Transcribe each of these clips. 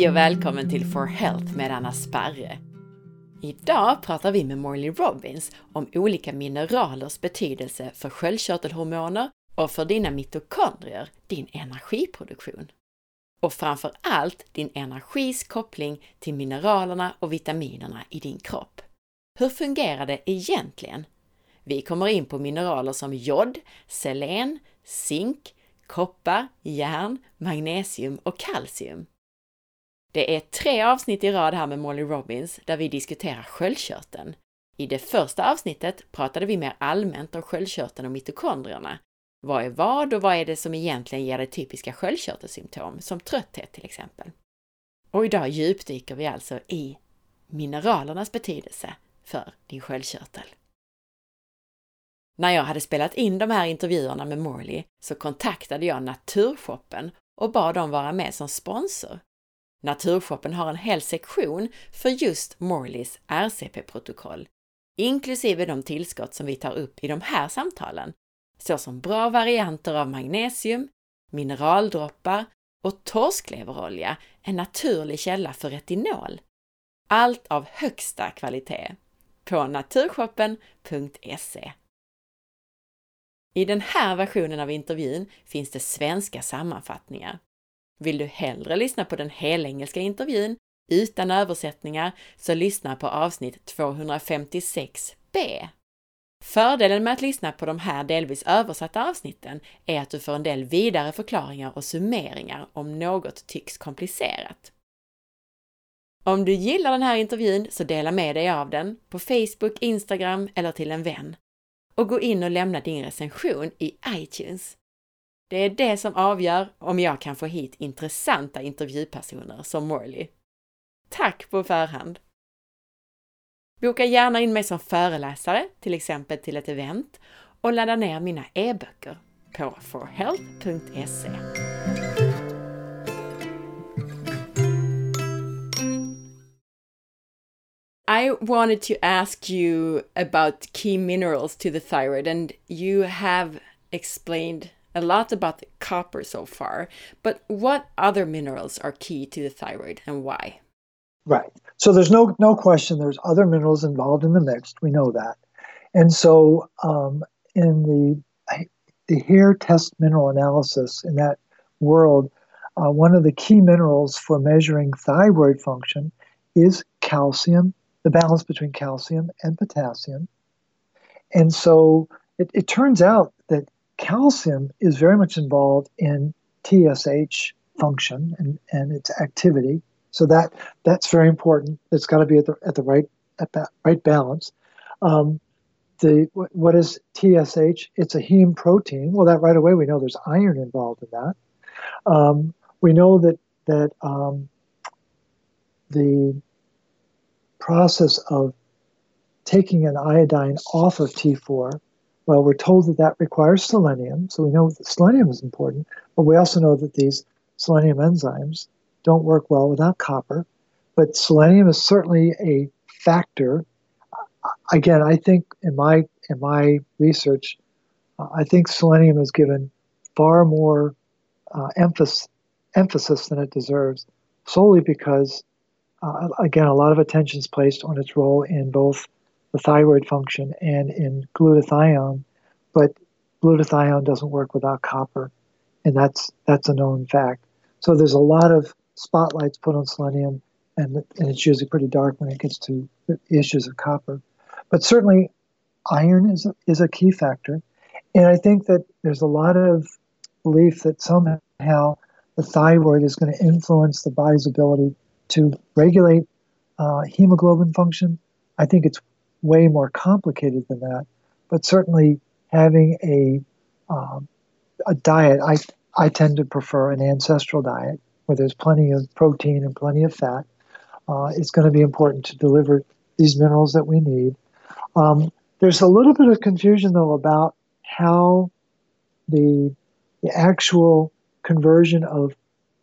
Hej och välkommen till For Health med Anna Sparre. Idag pratar vi med Morley Robbins om olika mineralers betydelse för sköldkörtelhormoner och för dina mitokondrier, din energiproduktion. Och framför allt din energis koppling till mineralerna och vitaminerna i din kropp. Hur fungerar det egentligen? Vi kommer in på mineraler som jod, selen, zink, koppar, järn, magnesium och kalcium. Det är tre avsnitt i rad här med Molly Robbins där vi diskuterar sköldkörteln. I det första avsnittet pratade vi mer allmänt om sköldkörteln och mitokondrierna. Vad är vad och vad är det som egentligen ger dig typiska sköldkörtelsymptom, som trötthet till exempel? Och idag djupdyker vi alltså i mineralernas betydelse för din sköldkörtel. När jag hade spelat in de här intervjuerna med Morley så kontaktade jag Naturshoppen och bad dem vara med som sponsor. Naturshoppen har en hel sektion för just Morleys RCP-protokoll, inklusive de tillskott som vi tar upp i de här samtalen, såsom bra varianter av magnesium, mineraldroppar och torskleverolja, en naturlig källa för retinol. Allt av högsta kvalitet på naturshoppen.se. I den här versionen av intervjun finns det svenska sammanfattningar. Vill du hellre lyssna på den helengelska intervjun utan översättningar så lyssna på avsnitt 256b. Fördelen med att lyssna på de här delvis översatta avsnitten är att du får en del vidare förklaringar och summeringar om något tycks komplicerat. Om du gillar den här intervjun så dela med dig av den på Facebook, Instagram eller till en vän och gå in och lämna din recension i iTunes. Det är det som avgör om jag kan få hit intressanta intervjupersoner som Morley. Tack på förhand! Boka gärna in mig som föreläsare, till exempel till ett event, och ladda ner mina e-böcker på forhealth.se. I wanted to ask you about key minerals to the thyroid, and you have explained a lot about the copper so far. But what other minerals are key to the thyroid and why? Right. So there's no no question. There's other minerals involved in the mix. We know that, and so um, in the the hair test mineral analysis in that world, uh, one of the key minerals for measuring thyroid function is calcium the balance between calcium and potassium. And so it, it turns out that calcium is very much involved in TSH function and, and its activity. So that that's very important. It's got to be at the at the right at that right balance. Um, the what is TSH? It's a heme protein. Well, that right away we know there's iron involved in that. Um, we know that that um, the process of taking an iodine off of T4, well, we're told that that requires selenium. So we know that selenium is important, but we also know that these selenium enzymes don't work well without copper. But selenium is certainly a factor. Again, I think in my in my research, uh, I think selenium is given far more uh, emphasis emphasis than it deserves, solely because uh, again, a lot of attention is placed on its role in both the thyroid function and in glutathione, but glutathione doesn't work without copper, and that's that's a known fact. So there's a lot of spotlights put on selenium, and, and it's usually pretty dark when it gets to issues of copper. But certainly, iron is is a key factor, and I think that there's a lot of belief that somehow the thyroid is going to influence the body's ability to regulate uh, hemoglobin function. I think it's way more complicated than that, but certainly having a um, a diet, I I tend to prefer an ancestral diet where there's plenty of protein and plenty of fat. Uh, it's going to be important to deliver these minerals that we need. Um, there's a little bit of confusion though about how the the actual conversion of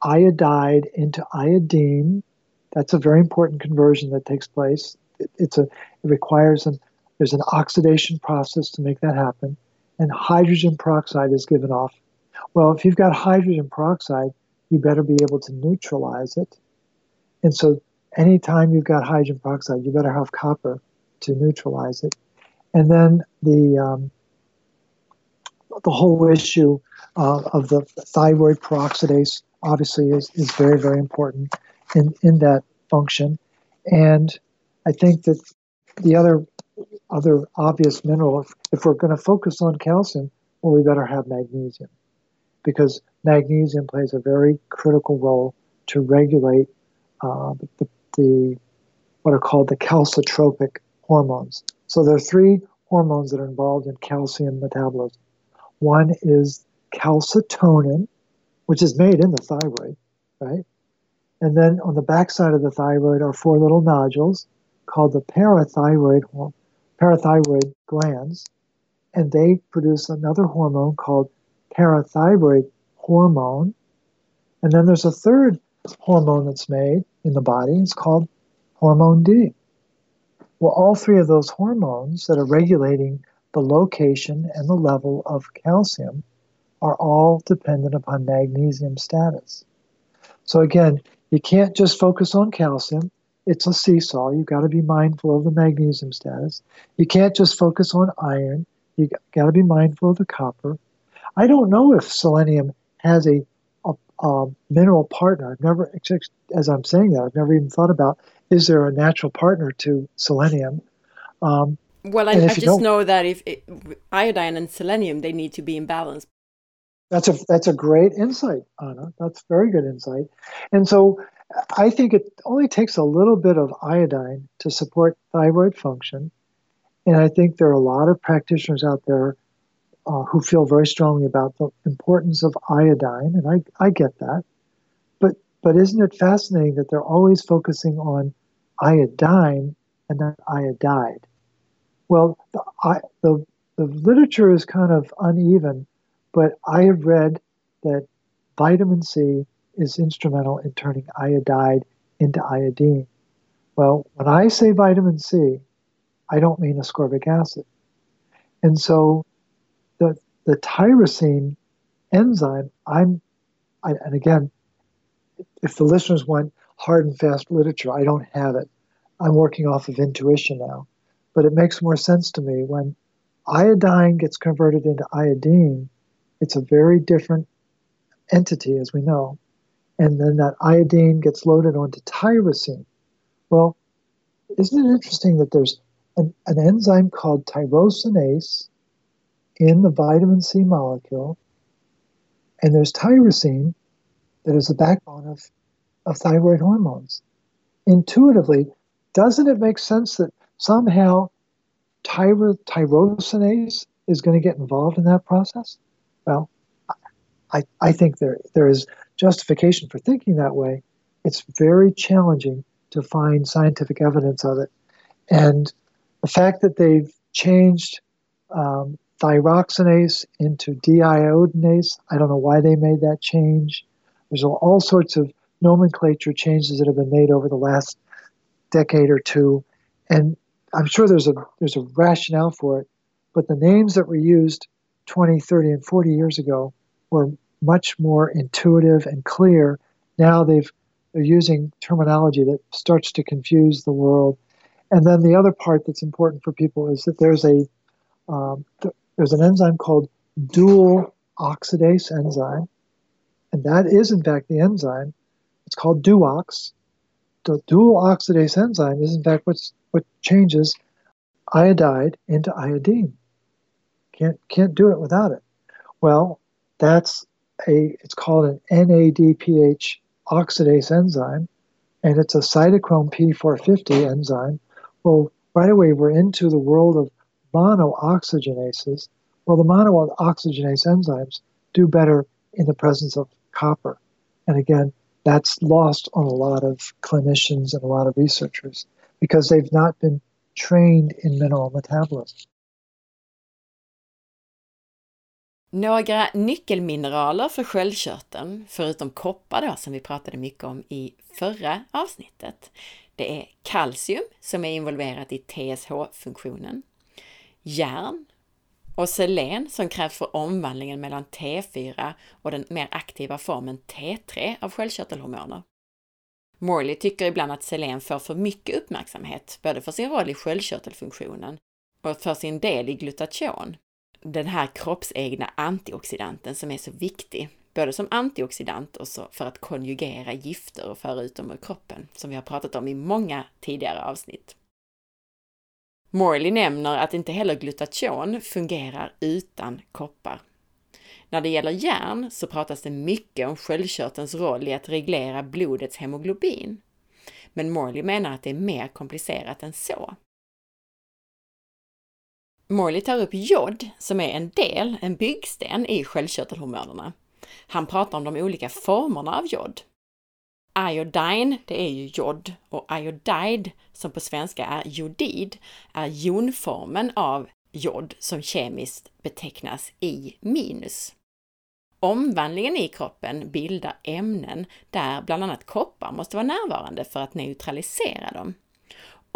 iodide into iodine that's a very important conversion that takes place. It, it's a it requires an there's an oxidation process to make that happen, and hydrogen peroxide is given off. Well, if you've got hydrogen peroxide, you better be able to neutralize it. And so anytime you've got hydrogen peroxide, you better have copper to neutralize it. And then the um, the whole issue uh, of the thyroid peroxidase obviously is, is very, very important in, in that function. And I think that the other other obvious mineral, if, if we're going to focus on calcium, well, we better have magnesium because magnesium plays a very critical role to regulate uh, the, the what are called the calcitropic hormones. So there are three hormones that are involved in calcium metabolism. One is calcitonin, which is made in the thyroid, right? And then on the backside of the thyroid are four little nodules called the parathyroid parathyroid glands, and they produce another hormone called parathyroid hormone. And then there's a third hormone that's made in the body. It's called hormone D. Well, all three of those hormones that are regulating the location and the level of calcium are all dependent upon magnesium status. So, again, you can't just focus on calcium. It's a seesaw. You've got to be mindful of the magnesium status. You can't just focus on iron. You've got to be mindful of the copper. I don't know if selenium has a, a, a mineral partner. I've never, as I'm saying that, I've never even thought about is there a natural partner to selenium? Um, well, I, I just know that if it, iodine and selenium, they need to be in balance. That's a that's a great insight, Anna. That's very good insight. And so, I think it only takes a little bit of iodine to support thyroid function, and I think there are a lot of practitioners out there uh, who feel very strongly about the importance of iodine, and I I get that. But but isn't it fascinating that they're always focusing on iodine and not iodide? Well, the, I, the, the literature is kind of uneven, but I have read that vitamin C is instrumental in turning iodide into iodine. Well, when I say vitamin C, I don't mean ascorbic acid. And so the, the tyrosine enzyme, I'm, I, and again, if the listeners want hard and fast literature, I don't have it. I'm working off of intuition now. But it makes more sense to me when iodine gets converted into iodine, it's a very different entity, as we know. And then that iodine gets loaded onto tyrosine. Well, isn't it interesting that there's an, an enzyme called tyrosinase in the vitamin C molecule, and there's tyrosine that is the backbone of, of thyroid hormones. Intuitively, doesn't it make sense that somehow tyro, tyrosinase is going to get involved in that process? Well, I, I think there, there is justification for thinking that way. It's very challenging to find scientific evidence of it. And the fact that they've changed um, thyroxinase into deiodinase, I don't know why they made that change. There's all sorts of nomenclature changes that have been made over the last decade or two, and I'm sure there's a there's a rationale for it. But the names that were used 20, 30, and 40 years ago were much more intuitive and clear. Now they've they're using terminology that starts to confuse the world. And then the other part that's important for people is that there's a um, th- there's an enzyme called dual oxidase enzyme, and that is, in fact, the enzyme. It's called DUOX. The dual oxidase enzyme is, in fact, what's, what changes iodide into iodine. Can't, can't do it without it. Well, that's a, it's called an NADPH oxidase enzyme, and it's a cytochrome P450 enzyme. Well, right away, we're into the world of monooxygenases. Well, the monooxygenase enzymes do better in the presence of copper. And again, that's lost on a lot of clinicians and a lot of researchers because they've not been trained in mineral metabolism. Några nyckelmineraler för sköldkörteln, förutom koppar då som vi pratade mycket om i förra avsnittet. Det är kalcium som är involverat i TSH-funktionen, järn och selen som krävs för omvandlingen mellan T4 och den mer aktiva formen T3 av sköldkörtelhormoner. Morley tycker ibland att selen får för mycket uppmärksamhet, både för sin roll i sköldkörtelfunktionen och för sin del i glutation. Den här kroppsegna antioxidanten som är så viktig, både som antioxidant och så för att konjugera gifter och föra ut dem ur kroppen, som vi har pratat om i många tidigare avsnitt. Morley nämner att inte heller glutation fungerar utan koppar. När det gäller järn så pratas det mycket om sköldkörtelns roll i att reglera blodets hemoglobin. Men Morley menar att det är mer komplicerat än så. Morley tar upp jod som är en del, en byggsten i sköldkörtelhormonerna. Han pratar om de olika formerna av jod. Iodine, det är ju jod och iodide, som på svenska är jodid, är jonformen av jod som kemiskt betecknas I minus. Omvandlingen i kroppen bildar ämnen där bland annat koppar måste vara närvarande för att neutralisera dem.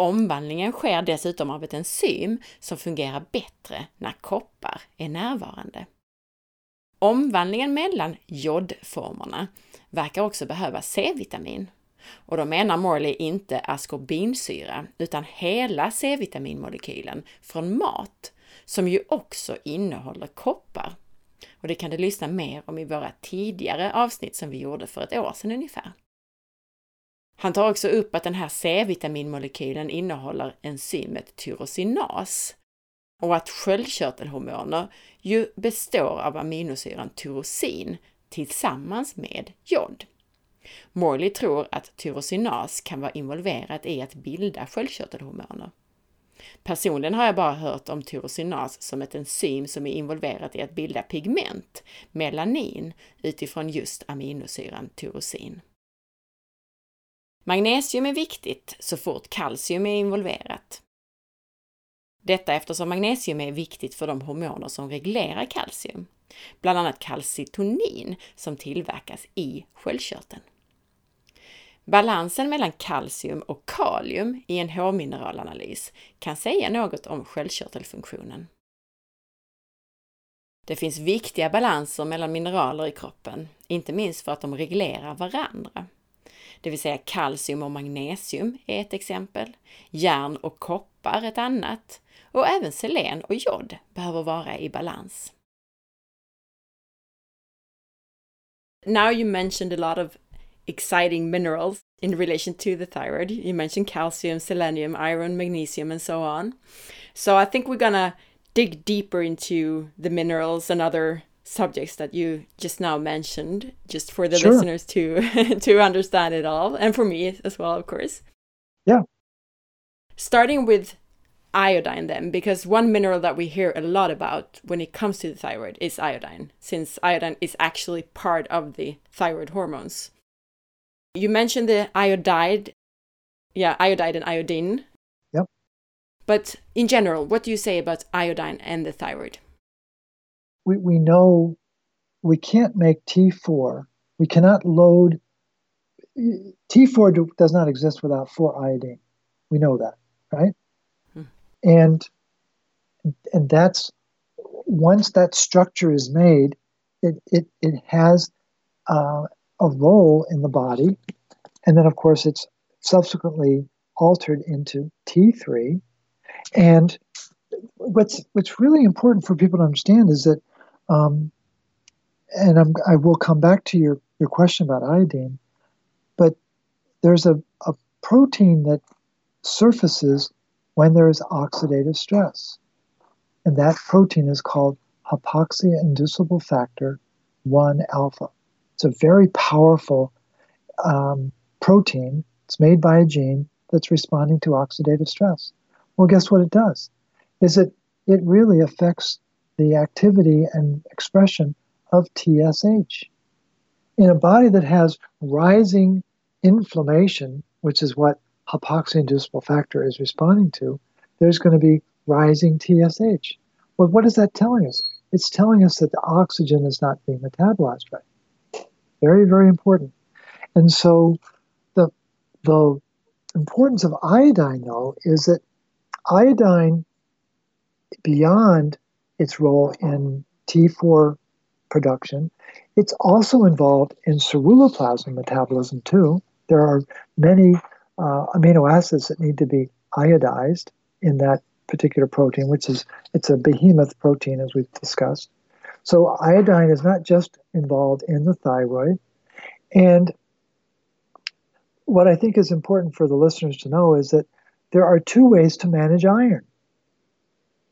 Omvandlingen sker dessutom av ett enzym som fungerar bättre när koppar är närvarande. Omvandlingen mellan jodformerna verkar också behöva C-vitamin. Och då menar Morley inte askorbinsyra, utan hela C-vitaminmolekylen från mat, som ju också innehåller koppar. Och det kan du lyssna mer om i våra tidigare avsnitt som vi gjorde för ett år sedan ungefär. Han tar också upp att den här C-vitaminmolekylen innehåller enzymet tyrosinas och att sköldkörtelhormoner ju består av aminosyran tyrosin tillsammans med jod. Morley tror att tyrosinas kan vara involverat i att bilda sköldkörtelhormoner. Personligen har jag bara hört om tyrosinas som ett enzym som är involverat i att bilda pigment, melanin, utifrån just aminosyran tyrosin. Magnesium är viktigt så fort kalcium är involverat. Detta eftersom magnesium är viktigt för de hormoner som reglerar kalcium, bland annat kalcitonin som tillverkas i sköldkörteln. Balansen mellan kalcium och kalium i en hårmineralanalys kan säga något om sköldkörtelfunktionen. Det finns viktiga balanser mellan mineraler i kroppen, inte minst för att de reglerar varandra. Det vill säga kalcium och magnesium är ett exempel, järn och koppar ett annat och även selen och jod behöver vara i balans. Now you mentioned a lot of exciting minerals in relation to the thyroid. You mentioned calcium, selenium, iron, magnesium, and so on. So I think we're gonna dig deeper into the minerals and other subjects that you just now mentioned, just for the sure. listeners to to understand it all, and for me as well, of course. Yeah. Starting with iodine then because one mineral that we hear a lot about when it comes to the thyroid is iodine since iodine is actually part of the thyroid hormones you mentioned the iodide, yeah, iodide and iodine. Yep. But in general, what do you say about iodine and the thyroid? We, we know we can't make T4. We cannot load. T4 does not exist without 4 iodine. We know that, right? Hmm. And and that's once that structure is made, it it, it has uh, a role in the body. And then, of course, it's subsequently altered into T3. And what's what's really important for people to understand is that, um, and I'm, i will come back to your, your question about iodine, but there's a, a protein that surfaces when there is oxidative stress. And that protein is called hypoxia inducible factor 1 alpha. It's a very powerful um, protein. It's made by a gene that's responding to oxidative stress. Well, guess what it does? Is it it really affects the activity and expression of TSH. In a body that has rising inflammation, which is what hypoxia-inducible factor is responding to, there's going to be rising TSH. Well, what is that telling us? It's telling us that the oxygen is not being metabolized right. Very, very important. And so the the importance of iodine, though, is that iodine, beyond its role in T4 production, it's also involved in ceruloplasmin metabolism too. There are many uh, amino acids that need to be iodized in that particular protein, which is it's a behemoth protein as we've discussed. So iodine is not just involved in the thyroid. And what I think is important for the listeners to know is that there are two ways to manage iron.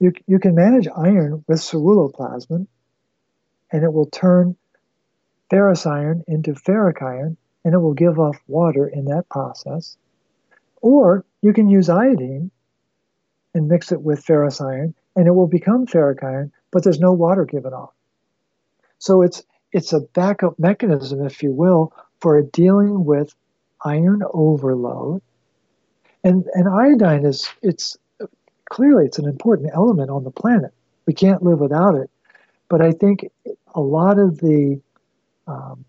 You, you can manage iron with ceruloplasmin, and it will turn ferrous iron into ferric iron, and it will give off water in that process. Or you can use iodine and mix it with ferrous iron, and it will become ferric iron, but there's no water given off. So it's it's a backup mechanism, if you will, for dealing with iron overload. And and iodine is it's clearly it's an important element on the planet. We can't live without it. But I think a lot of the um,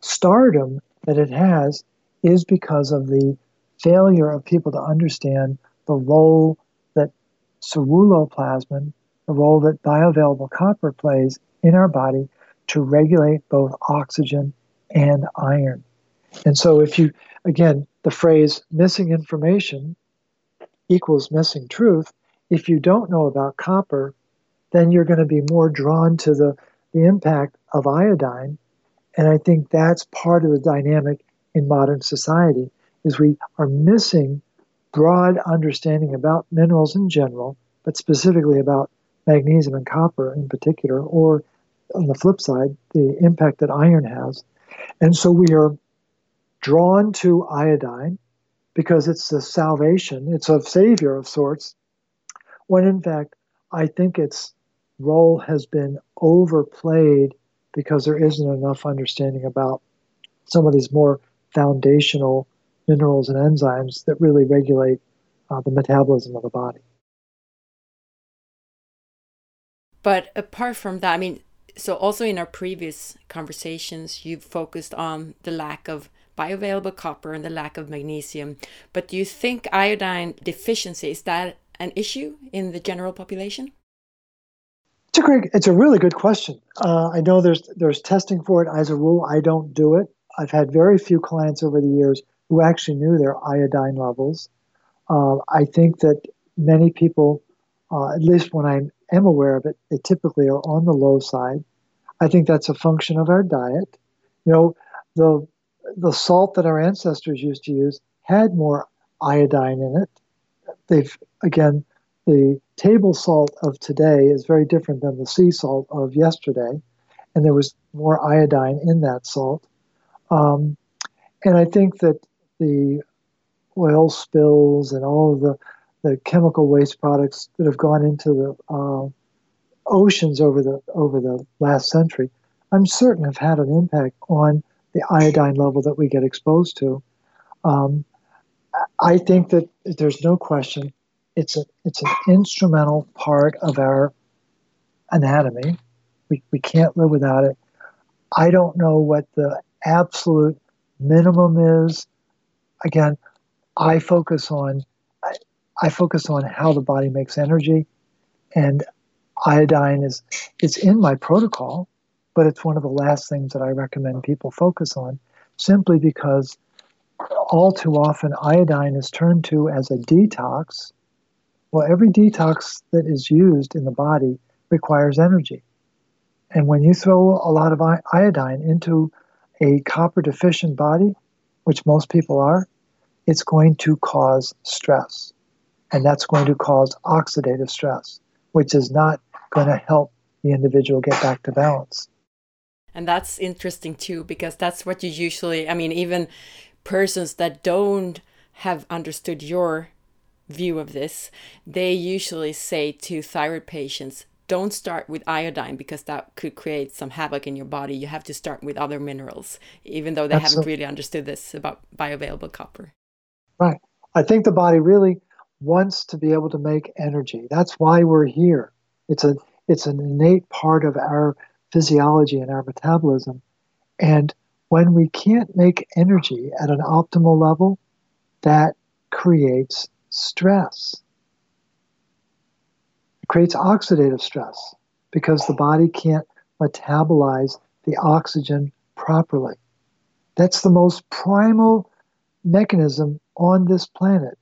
stardom that it has is because of the failure of people to understand the role that ceruloplasmin, the role that bioavailable copper plays in our body to regulate both oxygen and iron. And so, if you, again, the phrase missing information equals missing truth, if you don't know about copper, then you're going to be more drawn to the, the impact of iodine. And I think that's part of the dynamic in modern society is we are missing broad understanding about minerals in general, but specifically about magnesium and copper in particular, or on the flip side, the impact that iron has. And so we are drawn to iodine because it's a salvation, it's a savior of sorts, when in fact, I think its role has been overplayed because there isn't enough understanding about some of these more foundational minerals and enzymes that really regulate uh, the metabolism of the body. But apart from that, I mean, so also in our previous conversations, you've focused on the lack of bioavailable copper and the lack of magnesium. But do you think iodine deficiency is that an issue in the general population? It's a great, it's a really good question. Uh, I know there's there's testing for it. As a rule, I don't do it. I've had very few clients over the years who actually knew their iodine levels. Uh, I think that many people, uh, at least when I am aware of it, they typically are on the low side. I think that's a function of our diet. You know, the the salt that our ancestors used to use had more iodine in it. They've again, the table salt of today is very different than the sea salt of yesterday, and there was more iodine in that salt. Um, and I think that the oil spills and all of the, the chemical waste products that have gone into the uh, oceans over the over the last century, I'm certain have had an impact on the iodine level that we get exposed to. Um, I think that there's no question it's a it's an instrumental part of our anatomy. We, we can't live without it. I don't know what the absolute minimum is. Again, I focus on I, I focus on how the body makes energy, and iodine is it's in my protocol, but it's one of the last things that I recommend people focus on, simply because all too often iodine is turned to as a detox well, every detox that is used in the body requires energy. And when you throw a lot of iodine into a copper deficient body, which most people are, it's going to cause stress. And that's going to cause oxidative stress, which is not going to help the individual get back to balance. And that's interesting too, because that's what you usually, I mean, even persons that don't have understood your view of this, they usually say to thyroid patients, don't start with iodine because that could create some havoc in your body. You have to start with other minerals, even though they Absolutely. haven't really understood this about bioavailable copper. Right. I think the body really wants to be able to make energy. That's why we're here. It's a it's an innate part of our physiology and our metabolism. And when we can't make energy at an optimal level, that creates stress. It creates oxidative stress because the body can't metabolize the oxygen properly. That's the most primal mechanism on this planet.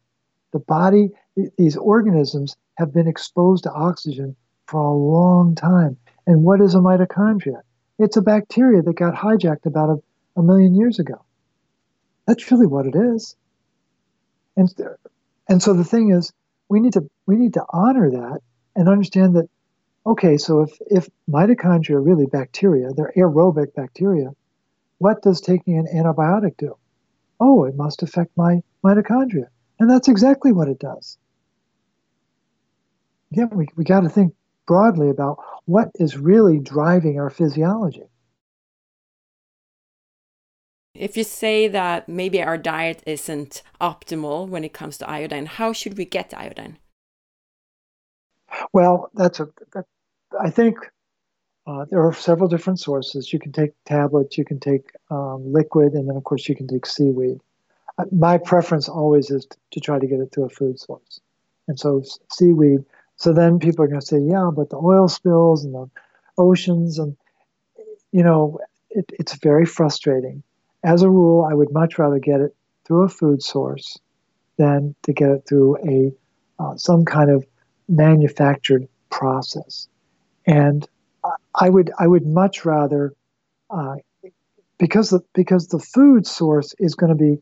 The body, these organisms have been exposed to oxygen for a long time. And what is a mitochondria? It's a bacteria that got hijacked about a, a million years ago. That's really what it is. And, and so the thing is, we need to we need to honor that and understand that okay, so if, if mitochondria are really bacteria, they're aerobic bacteria, what does taking an antibiotic do? Oh, it must affect my mitochondria. And that's exactly what it does. Again, we, we got to think broadly about what is really driving our physiology. If you say that maybe our diet isn't optimal when it comes to iodine, how should we get iodine? Well, that's a. I think uh, there are several different sources. You can take tablets, you can take um, liquid, and then of course you can take seaweed. Uh, my preference always is to, to try to get it through a food source, and so seaweed. So then people are going to say, yeah, but the oil spills and the oceans, and you know, it, it's very frustrating. As a rule, I would much rather get it through a food source than to get it through a uh, some kind of manufactured process. And I would I would much rather uh, because the because the food source is going to be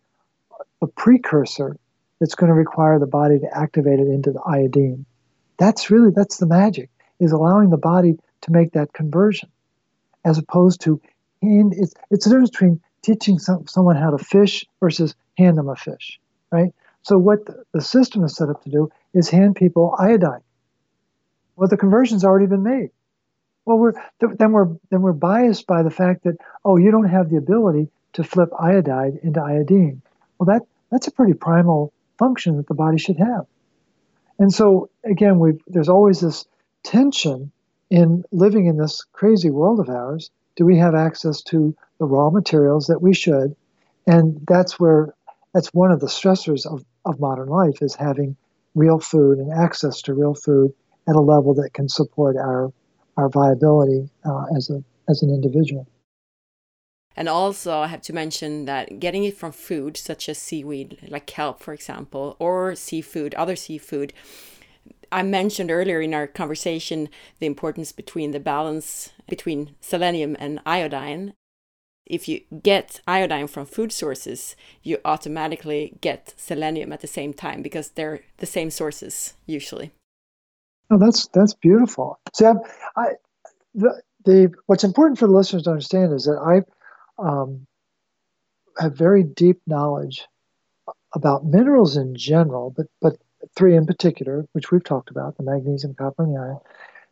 a precursor that's going to require the body to activate it into the iodine. That's really that's the magic is allowing the body to make that conversion, as opposed to hand. It's it's the difference between teaching some, someone how to fish versus hand them a fish, right? So what the, the system is set up to do is hand people iodine. Well, the conversion's already been made. Well, we're then we're then we're biased by the fact that oh, you don't have the ability to flip iodide into iodine. Well, that that's a pretty primal function that the body should have. And so again, we there's always this tension in living in this crazy world of ours. Do we have access to the raw materials that we should? And that's where that's one of the stressors of, of modern life is having real food and access to real food at a level that can support our our viability uh, as a as an individual. And also, I have to mention that getting it from food, such as seaweed, like kelp, for example, or seafood, other seafood. I mentioned earlier in our conversation the importance between the balance between selenium and iodine. If you get iodine from food sources, you automatically get selenium at the same time because they're the same sources usually. Oh, that's that's beautiful. See, I, I the, the what's important for the listeners to understand is that I um, have very deep knowledge about minerals in general, but but three in particular, which we've talked about, the magnesium, copper, and iron.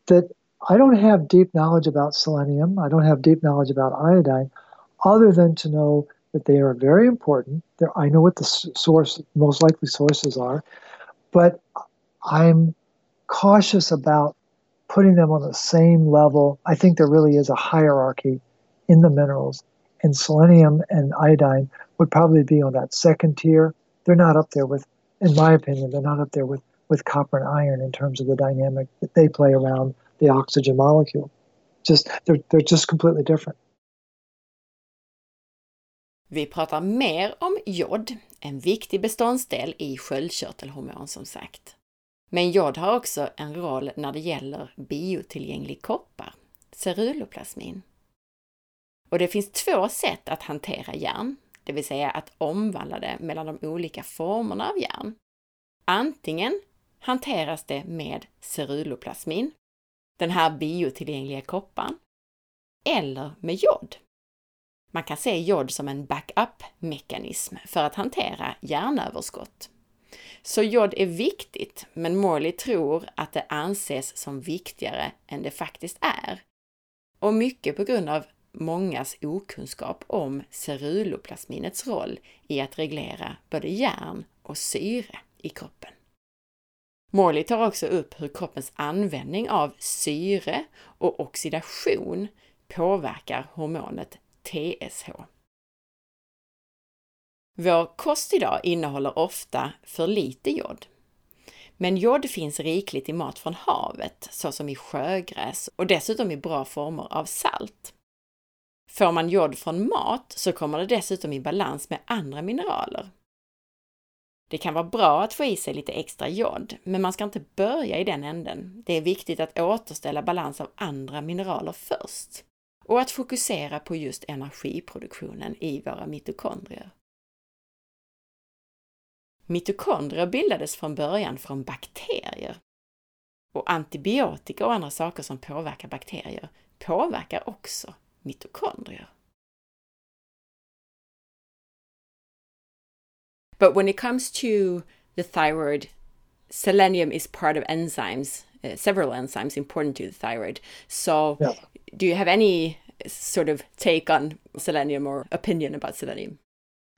That I don't have deep knowledge about selenium. I don't have deep knowledge about iodine, other than to know that they are very important. They're, I know what the source, most likely sources are, but I'm cautious about putting them on the same level. I think there really is a hierarchy in the minerals, and selenium and iodine would probably be on that second tier. They're not up there with, in my opinion, they're not up there with, with copper and iron in terms of the dynamic that they play around the oxygen molecule. Just they're, they're just completely different. Vi pratar mer om jod, en viktig beståndsdel i sköldkörtelhormon som sagt. Men jod har också en roll när det gäller biotillgänglig koppar, ceruloplasmin. Och det finns två sätt att hantera järn, det vill säga att omvandla det mellan de olika formerna av järn. Antingen hanteras det med ceruloplasmin, den här biotillgängliga kopparn, eller med jod. Man kan se jod som en backup-mekanism för att hantera järnöverskott. Så jod är viktigt, men Morley tror att det anses som viktigare än det faktiskt är. Och mycket på grund av mångas okunskap om ceruloplasminets roll i att reglera både järn och syre i kroppen. Morley tar också upp hur kroppens användning av syre och oxidation påverkar hormonet TSH. Vår kost idag innehåller ofta för lite jod. Men jod finns rikligt i mat från havet, såsom i sjögräs och dessutom i bra former av salt. Får man jod från mat så kommer det dessutom i balans med andra mineraler, Det kan vara bra att få i sig lite extra jod, men man ska inte börja i den änden. Det är viktigt att återställa balans av andra mineraler först och att fokusera på just energiproduktionen i våra mitokondrier. Mitokondrier bildades från början från bakterier. Och antibiotika och andra saker som påverkar bakterier påverkar också mitokondrier. But when it comes to the thyroid, selenium is part of enzymes, uh, several enzymes important to the thyroid. So, yeah. do you have any sort of take on selenium or opinion about selenium?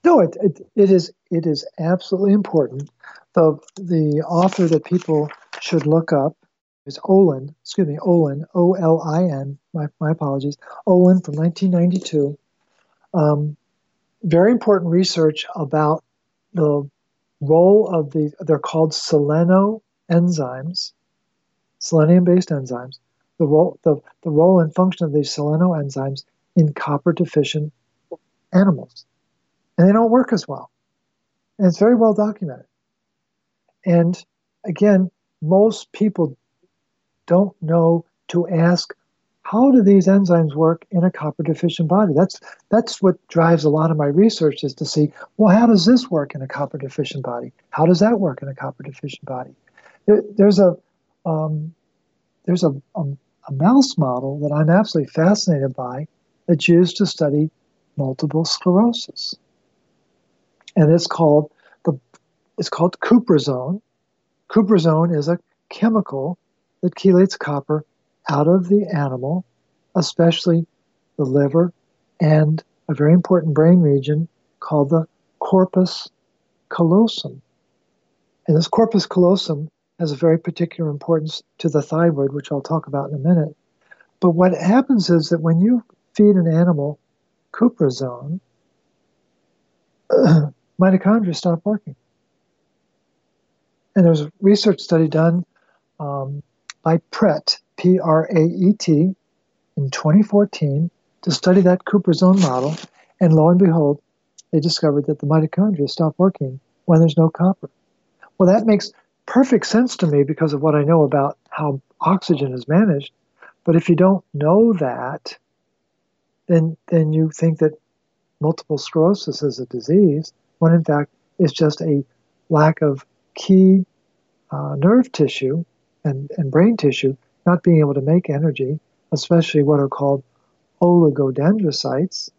No, it, it, it is it is absolutely important. The the author that people should look up is Olin, excuse me, Olin, O L I N. My, my apologies, Olin from 1992. Um, very important research about the role of the they're called seleno enzymes, selenium-based enzymes. The role the, the role and function of these seleno enzymes in copper deficient animals and they don't work as well. And it's very well documented. And again, most people don't know to ask how do these enzymes work in a copper deficient body? That's that's what drives a lot of my research is to see well how does this work in a copper deficient body? How does that work in a copper deficient body? There, there's a um, there's a, a, a mouse model that i'm absolutely fascinated by that's used to study multiple sclerosis. And it's called the it's called cuprazone. Cuprazone is a chemical that chelates copper out of the animal, especially the liver and a very important brain region called the corpus callosum. And this corpus callosum has a very particular importance to the thyroid, which I'll talk about in a minute. But what happens is that when you feed an animal cuprazone, mitochondria stop working. And there's a research study done um, by Pret, P R A E T, in 2014 to study that cuprazone model. And lo and behold, they discovered that the mitochondria stop working when there's no copper. Well, that makes perfect sense to me because of what I know about how oxygen is managed. But if you don't know that, then then you think that multiple sclerosis is a disease when in fact it's just a lack of key uh, nerve tissue and, and brain tissue not being able to make energy, especially what are called oligodendrocytes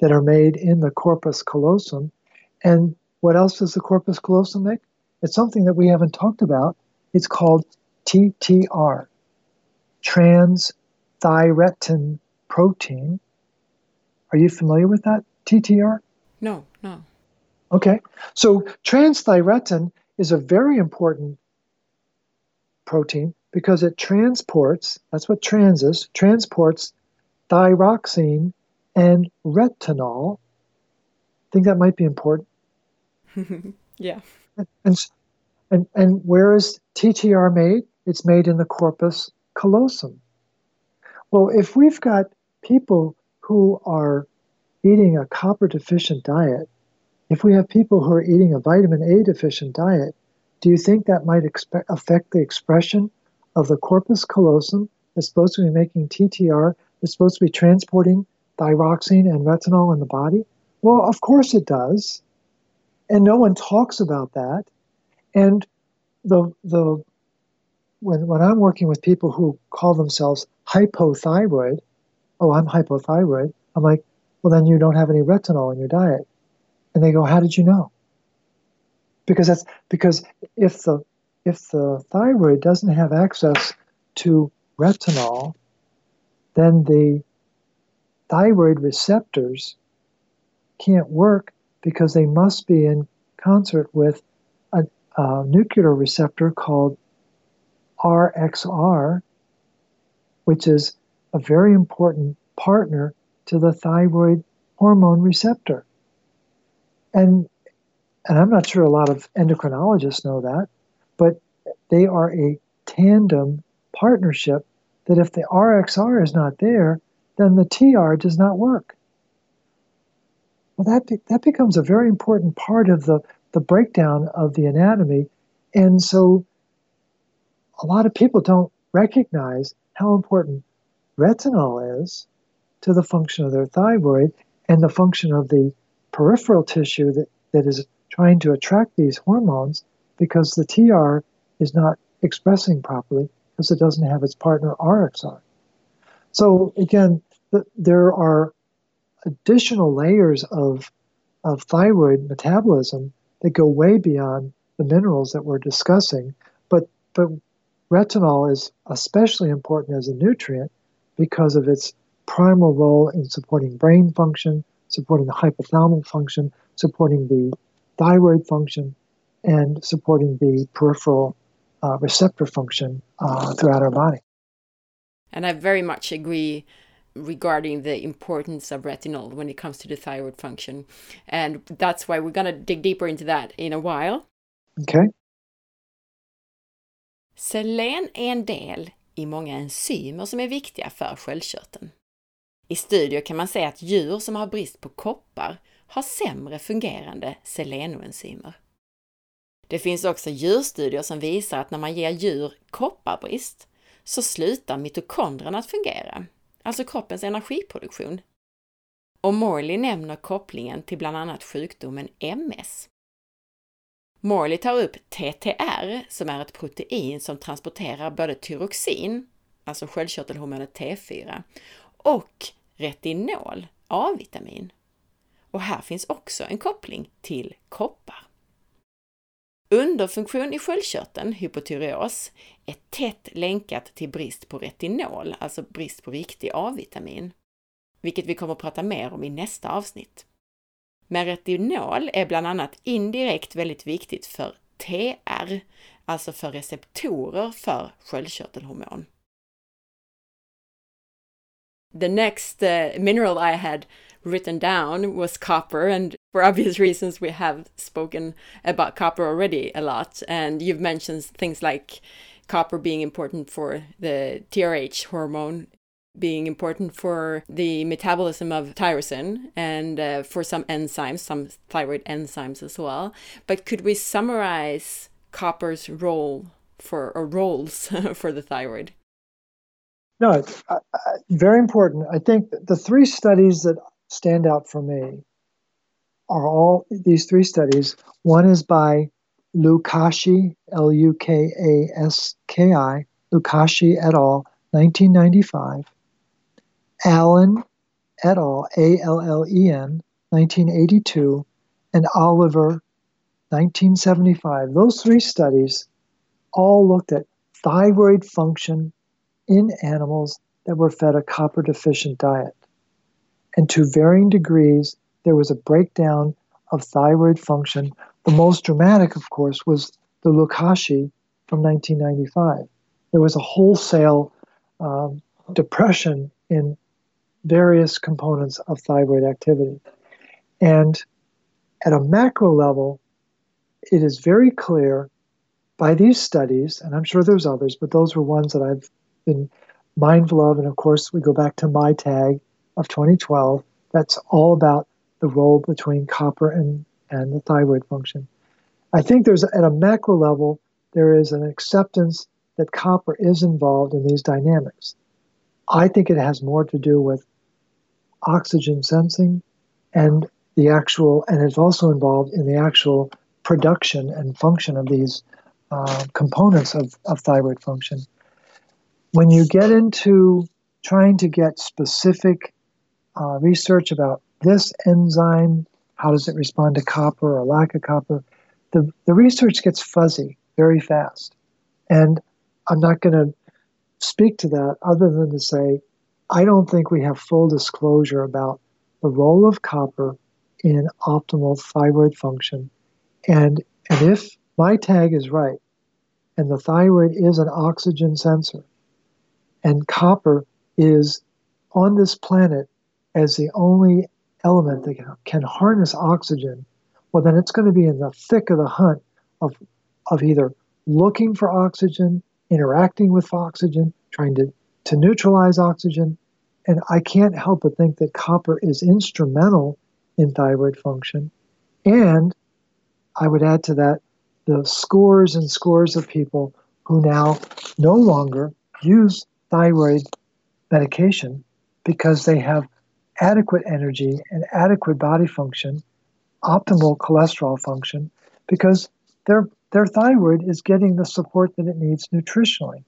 that are made in the corpus callosum. And what else does the corpus callosum make? It's something that we haven't talked about. It's called TTR, trans thyretin protein. Are you familiar with that, TTR? No, no. Okay, so transthyretin is a very important protein because it transports, that's what trans is, transports thyroxine and retinol. I think that might be important. yeah. And, and, and where is TTR made? It's made in the corpus callosum. Well, if we've got people who are eating a copper deficient diet, if we have people who are eating a vitamin A deficient diet, do you think that might expe- affect the expression of the corpus callosum that's supposed to be making TTR, that's supposed to be transporting thyroxine and retinol in the body? Well, of course it does. And no one talks about that. And the the when when I'm working with people who call themselves hypothyroid, oh, I'm hypothyroid, I'm like, well, then you don't have any retinol in your diet. And they go, How did you know? Because that's because if the if the thyroid doesn't have access to retinol, then the thyroid receptors can't work because they must be in concert with a, a nuclear receptor called RXR, which is a very important partner to the thyroid hormone receptor. And and I'm not sure a lot of endocrinologists know that, but they are a tandem partnership that if the RXR is not there, then the TR does not work. Well, that, be, that becomes a very important part of the the breakdown of the anatomy. And so a lot of people don't recognize how important retinol is to the function of their thyroid and the function of the peripheral tissue that, that is trying to attract these hormones because the TR is not expressing properly because it doesn't have its partner RXR. So again, th- there are additional layers of of thyroid metabolism that go way beyond the minerals that we're discussing. But but retinol is especially important as a nutrient because of its primal role in supporting brain function, supporting the hypothalamic function, supporting the thyroid function, and supporting the peripheral uh, receptor function uh, throughout our body. And I very much agree regarding the importance of retinol when it comes to the thyroid function. And that's why we're going to dig deeper into that in a while. Okay. Selen är en del i många enzymer som är viktiga för sköldkörteln. I studier kan man se att djur som har brist på koppar har sämre fungerande selenoenzymer. Det finns också djurstudier som visar att när man ger djur kopparbrist så slutar mitokondrierna att fungera, alltså kroppens energiproduktion. Och Morley nämner kopplingen till bland annat sjukdomen MS. Morley tar upp TTR, som är ett protein som transporterar både tyroxin, alltså sköldkörtelhormonet T4, och retinol, A-vitamin. Och här finns också en koppling till koppar. Underfunktion i sköldkörteln, hypotyreos, är tätt länkat till brist på retinol, alltså brist på riktig A-vitamin, vilket vi kommer att prata mer om i nästa avsnitt. Men retinol är bland annat indirekt väldigt viktigt för TR, alltså för receptorer för sköldkörtelhormon. The next uh, mineral I had written down was copper. And for obvious reasons, we have spoken about copper already a lot. And you've mentioned things like copper being important for the TRH hormone, being important for the metabolism of tyrosine and uh, for some enzymes, some thyroid enzymes as well. But could we summarize copper's role for or roles for the thyroid? No, it's uh, very important. I think the three studies that stand out for me are all these three studies. One is by Lukaski, L U K A S K I, Lukaski et al., 1995. Allen et al., A L L E N, 1982, and Oliver, 1975. Those three studies all looked at thyroid function in animals that were fed a copper deficient diet and to varying degrees, there was a breakdown of thyroid function. The most dramatic, of course, was the Lukaski from 1995. There was a wholesale um, depression in various components of thyroid activity. And at a macro level, it is very clear by these studies, and I'm sure there's others, but those were ones that I've been mindful of. And of course, we go back to my tag of 2012 that's all about the role between copper and, and the thyroid function. I think there's, at a macro level, there is an acceptance that copper is involved in these dynamics. I think it has more to do with oxygen sensing and the actual, and it's also involved in the actual production and function of these uh, components of, of thyroid function. When you get into trying to get specific uh, research about this enzyme, how does it respond to copper or lack of copper, the, the research gets fuzzy very fast. And I'm not going to speak to that other than to say, I don't think we have full disclosure about the role of copper in optimal thyroid function. And, and if my tag is right, and the thyroid is an oxygen sensor, and copper is on this planet as the only element that can harness oxygen, well, then it's going to be in the thick of the hunt of, of either looking for oxygen, interacting with oxygen, trying to, to neutralize oxygen. And I can't help but think that copper is instrumental in thyroid function. And I would add to that the scores and scores of people who now no longer use thyroid medication because they have adequate energy and adequate body function, optimal cholesterol function, because their their thyroid is getting the support that it needs nutritionally.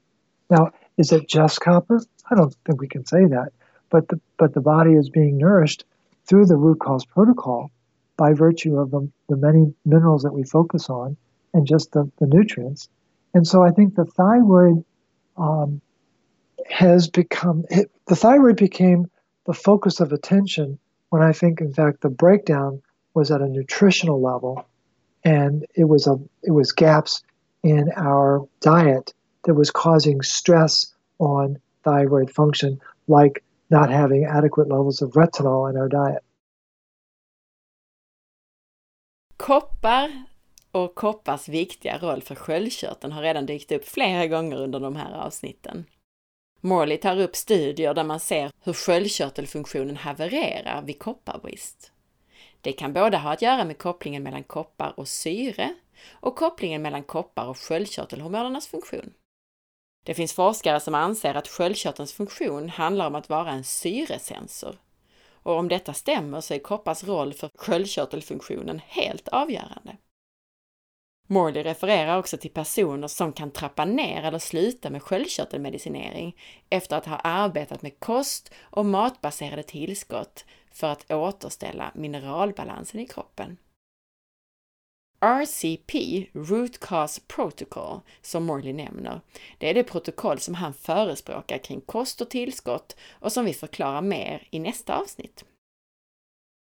Now, is it just copper? I don't think we can say that, but the but the body is being nourished through the root cause protocol by virtue of the, the many minerals that we focus on and just the, the nutrients. And so I think the thyroid um, has become, it, the thyroid became the focus of attention when I think, in fact, the breakdown was at a nutritional level and it was a it was gaps in our diet that was causing stress on thyroid function like not having adequate levels of retinol in our diet. Koppar och koppars viktiga roll för sköldkörteln har redan dykt upp flera gånger under de här avsnitten. Morley tar upp studier där man ser hur sköldkörtelfunktionen havererar vid kopparbrist. Det kan både ha att göra med kopplingen mellan koppar och syre och kopplingen mellan koppar och sköldkörtelhormonernas funktion. Det finns forskare som anser att sköldkörtelns funktion handlar om att vara en syresensor. Och om detta stämmer så är koppars roll för sköldkörtelfunktionen helt avgörande. Morley refererar också till personer som kan trappa ner eller sluta med sköldkörtelmedicinering efter att ha arbetat med kost och matbaserade tillskott för att återställa mineralbalansen i kroppen. RCP, Root Cause Protocol, som Morley nämner, det är det protokoll som han förespråkar kring kost och tillskott och som vi förklarar mer i nästa avsnitt.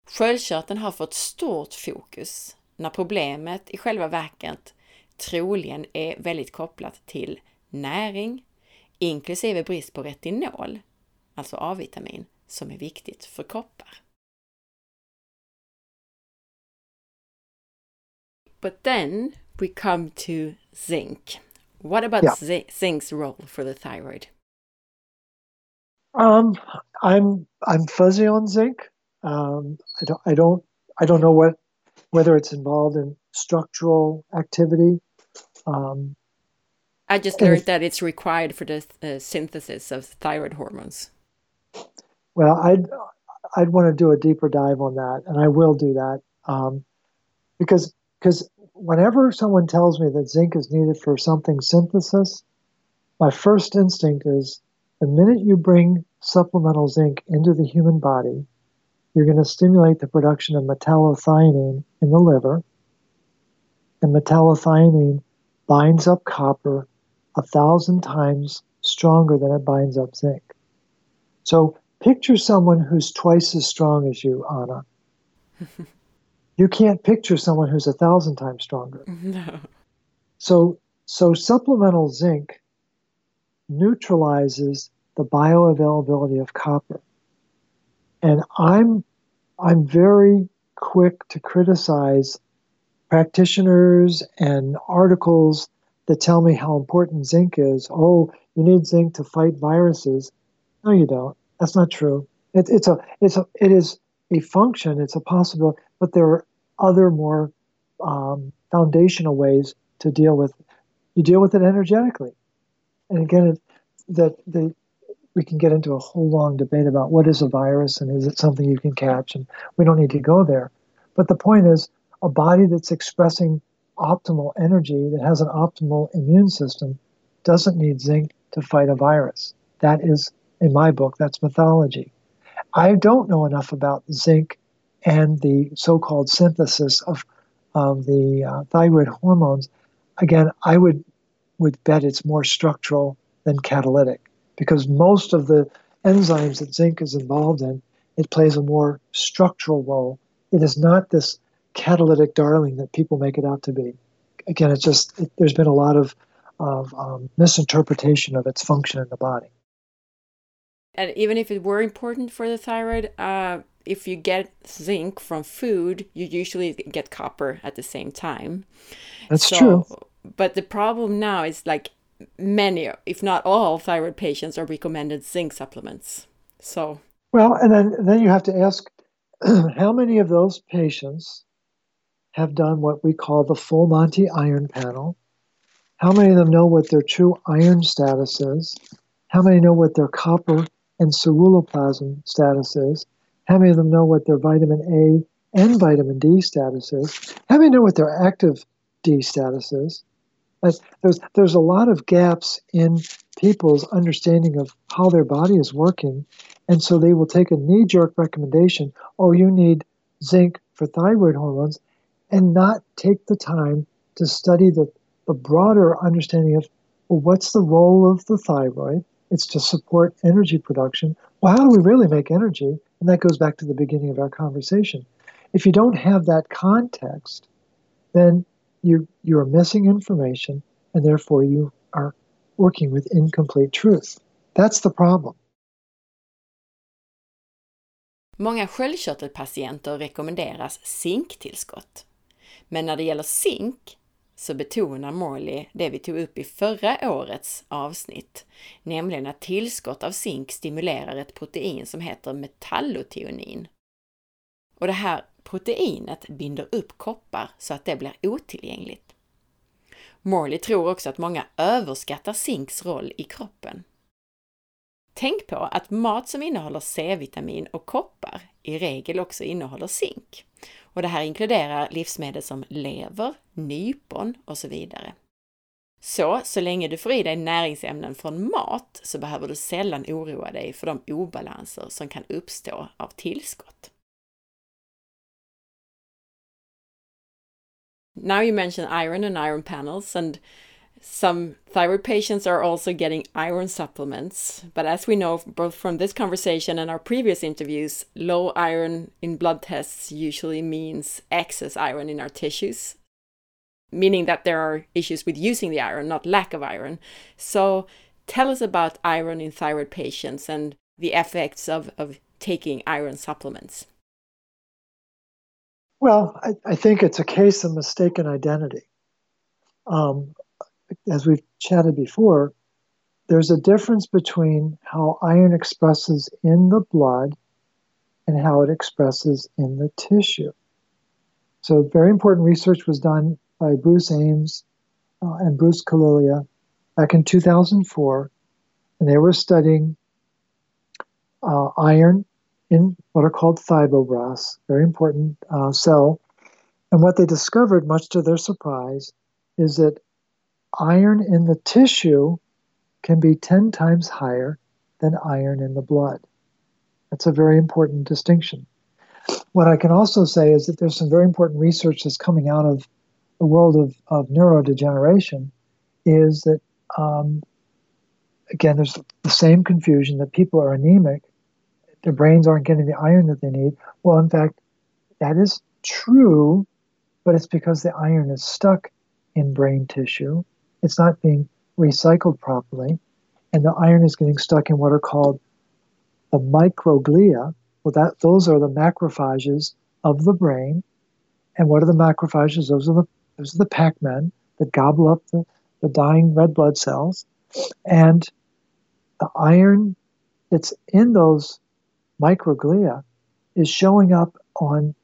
Sköldkörteln har fått stort fokus när problemet i själva verket troligen är väldigt kopplat till näring, inklusive brist på retinol, alltså A-vitamin, som är viktigt för koppar. But then we come to zinc. What about yeah. zinc's role for the thyroid? Um, I'm I'm fuzzy on zinc. Um, I don't I don't I don't know what whether it's involved in structural activity. Um, I just learned that it's required for the uh, synthesis of thyroid hormones. Well, I'd I'd want to do a deeper dive on that, and I will do that um, because because whenever someone tells me that zinc is needed for something synthesis, my first instinct is the minute you bring supplemental zinc into the human body, you're going to stimulate the production of metallothionein in the liver. And metallothionein binds up copper a thousand times stronger than it binds up zinc. So picture someone who's twice as strong as you, Anna. you can't picture someone who's a thousand times stronger. No. So, so supplemental zinc neutralizes the bioavailability of copper. And I'm I'm very quick to criticize practitioners and articles that tell me how important zinc is. Oh, you need zinc to fight viruses. No, you don't. That's not true. It, it's a it's a it is a function. It's a possibility, but there are other more um, foundational ways to deal with. You deal with it energetically, and again, that the we can get into a whole long debate about what is a virus and is it something you can catch, and we don't need to go there. But the point is, a body that's expressing optimal energy, that has an optimal immune system, doesn't need zinc to fight a virus. That is, in my book, that's mythology. I don't know enough about zinc and the so called synthesis of, of the uh, thyroid hormones. Again, I would, would bet it's more structural than catalytic because most of the enzymes that zinc is involved in, it plays a more structural role. It is not this catalytic darling that people make it out to be. Again, it's just it, there's been a lot of of um, misinterpretation of its function in the body. And even if it were important for the thyroid, uh, if you get zinc from food, you usually get copper at the same time. That's so, true. But the problem now is like many, if not all, thyroid patients are recommended zinc supplements. So well, and then then you have to ask how many of those patients have done what we call the full Monty iron panel? How many of them know what their true iron status is? How many know what their copper and ceruloplasmin status is? How many of them know what their vitamin A and vitamin D status is? How many know what their active D status is? There's, there's a lot of gaps in people's understanding of how their body is working. And so they will take a knee jerk recommendation oh, you need zinc for thyroid hormones, and not take the time to study the, the broader understanding of well, what's the role of the thyroid? It's to support energy production. Well, how do we really make energy? And that goes back to the beginning of our conversation. If you don't have that context, then you you are missing information, and therefore you are working with incomplete truth. That's the problem. Många sköldkörtelpatienter rekommenderas zinktillskott. Men när det gäller zink så betonar Morley det vi tog upp i förra årets avsnitt, nämligen att tillskott av zink stimulerar ett protein som heter metallotionin. Och det här proteinet binder upp koppar så att det blir otillgängligt. Morley tror också att många överskattar zinks roll i kroppen. Tänk på att mat som innehåller C-vitamin och koppar i regel också innehåller zink. Och det här inkluderar livsmedel som lever, nypon och så vidare. Så, så länge du får i dig näringsämnen från mat så behöver du sällan oroa dig för de obalanser som kan uppstå av tillskott. Now you mention iron and iron panels and Some thyroid patients are also getting iron supplements, but as we know both from this conversation and our previous interviews, low iron in blood tests usually means excess iron in our tissues, meaning that there are issues with using the iron, not lack of iron. So tell us about iron in thyroid patients and the effects of, of taking iron supplements. Well, I, I think it's a case of mistaken identity. Um, as we've chatted before, there's a difference between how iron expresses in the blood and how it expresses in the tissue. So, very important research was done by Bruce Ames uh, and Bruce Killilea back in 2004, and they were studying uh, iron in what are called fibroblasts, very important uh, cell. And what they discovered, much to their surprise, is that iron in the tissue can be 10 times higher than iron in the blood. That's a very important distinction. What I can also say is that there's some very important research that's coming out of the world of, of neurodegeneration is that, um, again, there's the same confusion that people are anemic, their brains aren't getting the iron that they need. Well, in fact, that is true, but it's because the iron is stuck in brain tissue it's not being recycled properly, and the iron is getting stuck in what are called the microglia. Well, that those are the macrophages of the brain. And what are the macrophages? Those are the those are the Pac-Men that gobble up the, the dying red blood cells. And the iron that's in those microglia is showing up on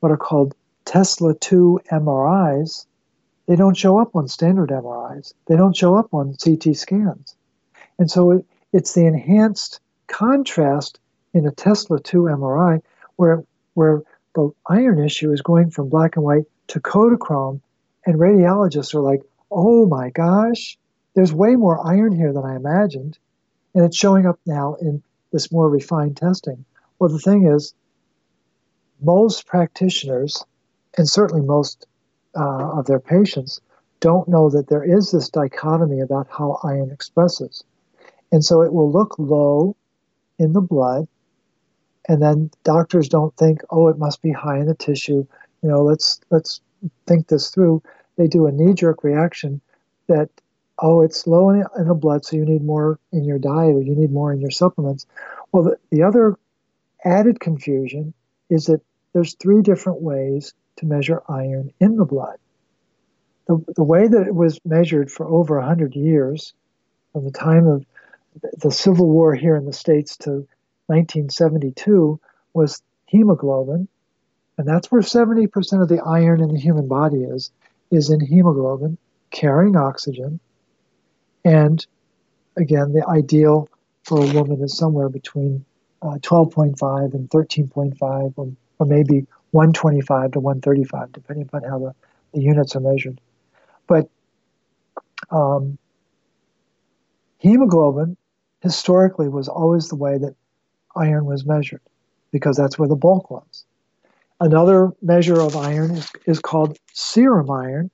what are called Tesla 2 MRIs they don't show up on standard MRIs. They don't show up on CT scans. And so it, it's the enhanced contrast in a Tesla 2 MRI where, where the iron issue is going from black and white to Kodachrome, and radiologists are like, oh my gosh, there's way more iron here than I imagined. And it's showing up now in this more refined testing. Well, the thing is, most practitioners, and certainly most uh, of their patients don't know that there is this dichotomy about how iron expresses. And so it will look low in the blood, and then doctors don't think, oh, it must be high in the tissue. You know, let's let's think this through. They do a knee-jerk reaction that, oh, it's low in, in the blood, so you need more in your diet or you need more in your supplements. Well, the, the other added confusion is that there's three different ways to measure iron in the blood. The, the way that it was measured for over 100 years, from the time of the Civil War here in the States to 1972, was hemoglobin. And that's where 70% of the iron in the human body is, is in hemoglobin, carrying oxygen. And again, the ideal for a woman is somewhere between uh, 12.5 and 13.5, or, or maybe 125 to 135, depending upon how the, the units are measured. But um, hemoglobin historically was always the way that iron was measured because that's where the bulk was. Another measure of iron is, is called serum iron,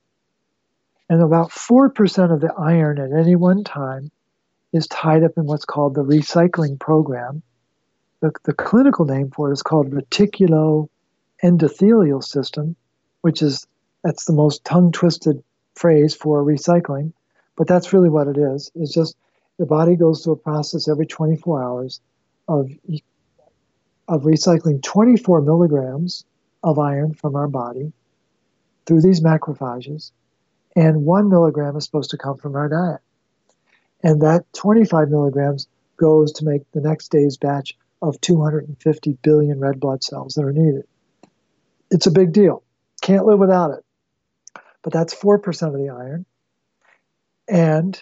and about 4% of the iron at any one time is tied up in what's called the recycling program. The, the clinical name for it is called reticulo endothelial system, which is that's the most tongue twisted phrase for recycling, but that's really what it is. It's just the body goes through a process every 24 hours of of recycling 24 milligrams of iron from our body through these macrophages, and one milligram is supposed to come from our diet. And that 25 milligrams goes to make the next day's batch of 250 billion red blood cells that are needed. It's a big deal. Can't live without it. But that's 4% of the iron. And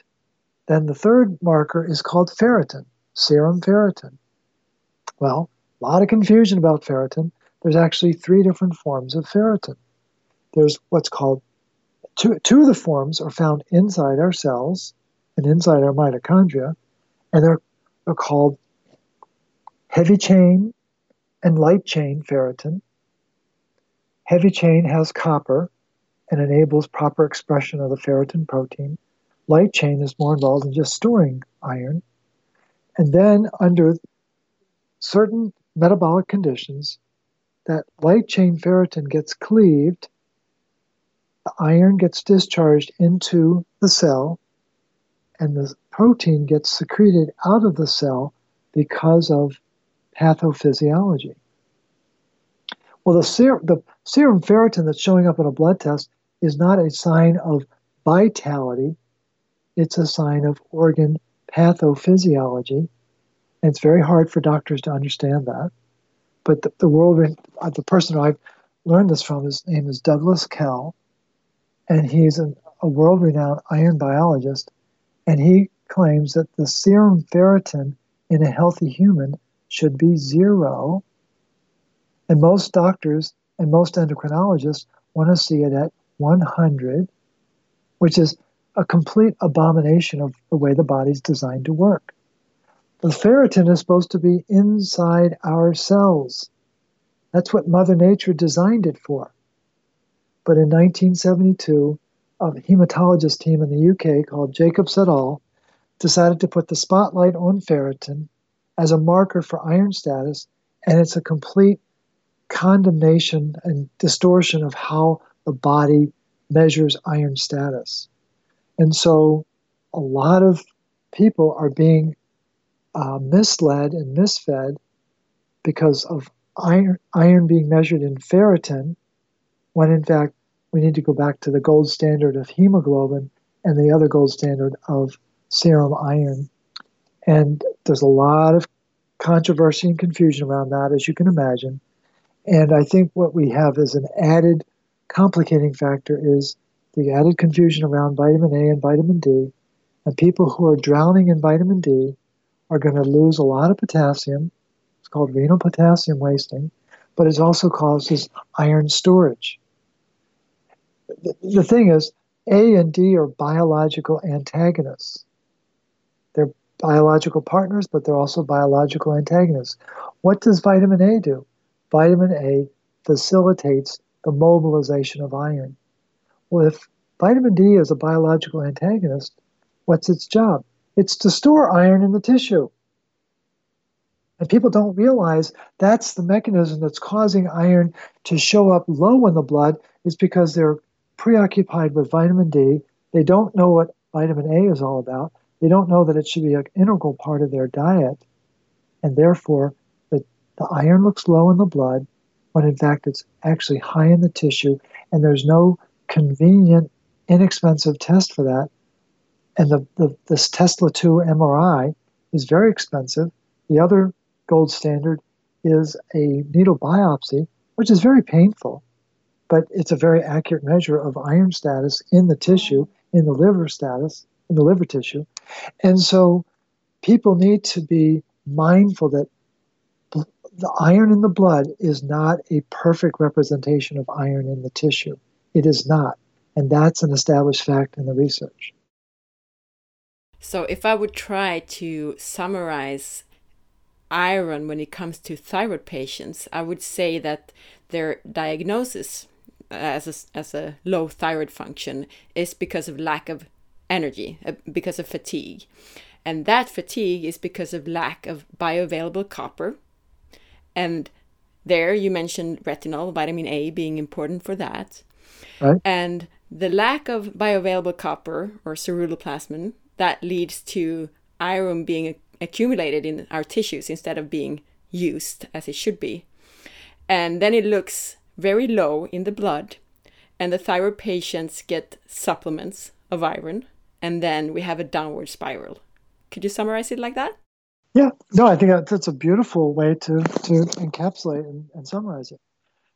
then the third marker is called ferritin, serum ferritin. Well, a lot of confusion about ferritin. There's actually three different forms of ferritin. There's what's called two, two of the forms are found inside our cells and inside our mitochondria, and they're, they're called heavy chain and light chain ferritin. Heavy chain has copper and enables proper expression of the ferritin protein. Light chain is more involved in just storing iron. And then, under certain metabolic conditions, that light chain ferritin gets cleaved, the iron gets discharged into the cell, and the protein gets secreted out of the cell because of pathophysiology. Well, the, ser- the serum ferritin that's showing up in a blood test is not a sign of vitality, it's a sign of organ pathophysiology. And it's very hard for doctors to understand that. But the, the world, uh, the person I've learned this from, his name is Douglas Kell, and he's a, a world renowned iron biologist. And he claims that the serum ferritin in a healthy human should be zero. And most doctors and most endocrinologists want to see it at 100, which is a complete abomination of the way the body's designed to work. The ferritin is supposed to be inside our cells. That's what Mother Nature designed it for. But in 1972, a hematologist team in the UK called Jacobs et al. decided to put the spotlight on ferritin as a marker for iron status, and it's a complete condemnation and distortion of how the body measures iron status. And so a lot of people are being uh, misled and misfed because of iron, iron being measured in ferritin, when in fact we need to go back to the gold standard of hemoglobin and the other gold standard of serum iron. And there's a lot of controversy and confusion around that, as you can imagine. And I think what we have as an added complicating factor is the added confusion around vitamin A and vitamin D. And people who are drowning in vitamin D are going to lose a lot of potassium. It's called renal potassium wasting, but it also causes iron storage. The, thing is, A and D are biological antagonists. They're biological partners, but they're also biological antagonists. What does vitamin A do? Vitamin A facilitates the mobilization of iron. Well, if vitamin D is a biological antagonist, what's its job? It's to store iron in the tissue. And people don't realize that's the mechanism that's causing iron to show up low in the blood is because they're preoccupied with vitamin D. They don't know what vitamin A is all about. They don't know that it should be an integral part of their diet. And therefore, the, the iron looks low in the blood when in fact it's actually high in the tissue, and there's no convenient, inexpensive test for that. And the, the this Tesla 2 MRI is very expensive. The other gold standard is a needle biopsy, which is very painful, but it's a very accurate measure of iron status in the tissue, in the liver status, in the liver tissue. And so people need to be mindful that the iron in the blood is not a perfect representation of iron in the tissue. It is not. And that's an established fact in the research. So, if I would try to summarize iron when it comes to thyroid patients, I would say that their diagnosis as a, as a low thyroid function is because of lack of energy, uh, because of fatigue. And that fatigue is because of lack of bioavailable copper. And there you mentioned retinol, vitamin A being important for that. Right. And the lack of bioavailable copper or ceruloplasmin that leads to iron being accumulated in our tissues instead of being used as it should be. And then it looks very low in the blood, and the thyroid patients get supplements of iron, and then we have a downward spiral. Could you summarize it like that? Yeah, no, I think that's a beautiful way to, to encapsulate and, and summarize it.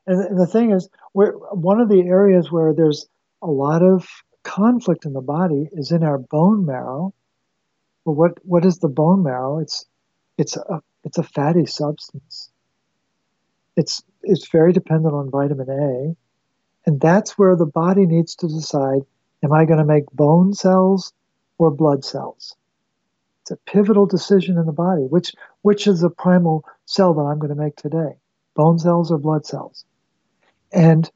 And, the thing is, one of the areas where there's a lot of conflict in the body is in our bone marrow. Well, what what is the bone marrow? It's it's a it's a fatty substance. It's it's very dependent on vitamin A, and that's where the body needs to decide: Am I going to make bone cells or blood cells? It's a pivotal decision in the body. Which which is the primal cell that I'm going to make today? Bone cells or blood cells? And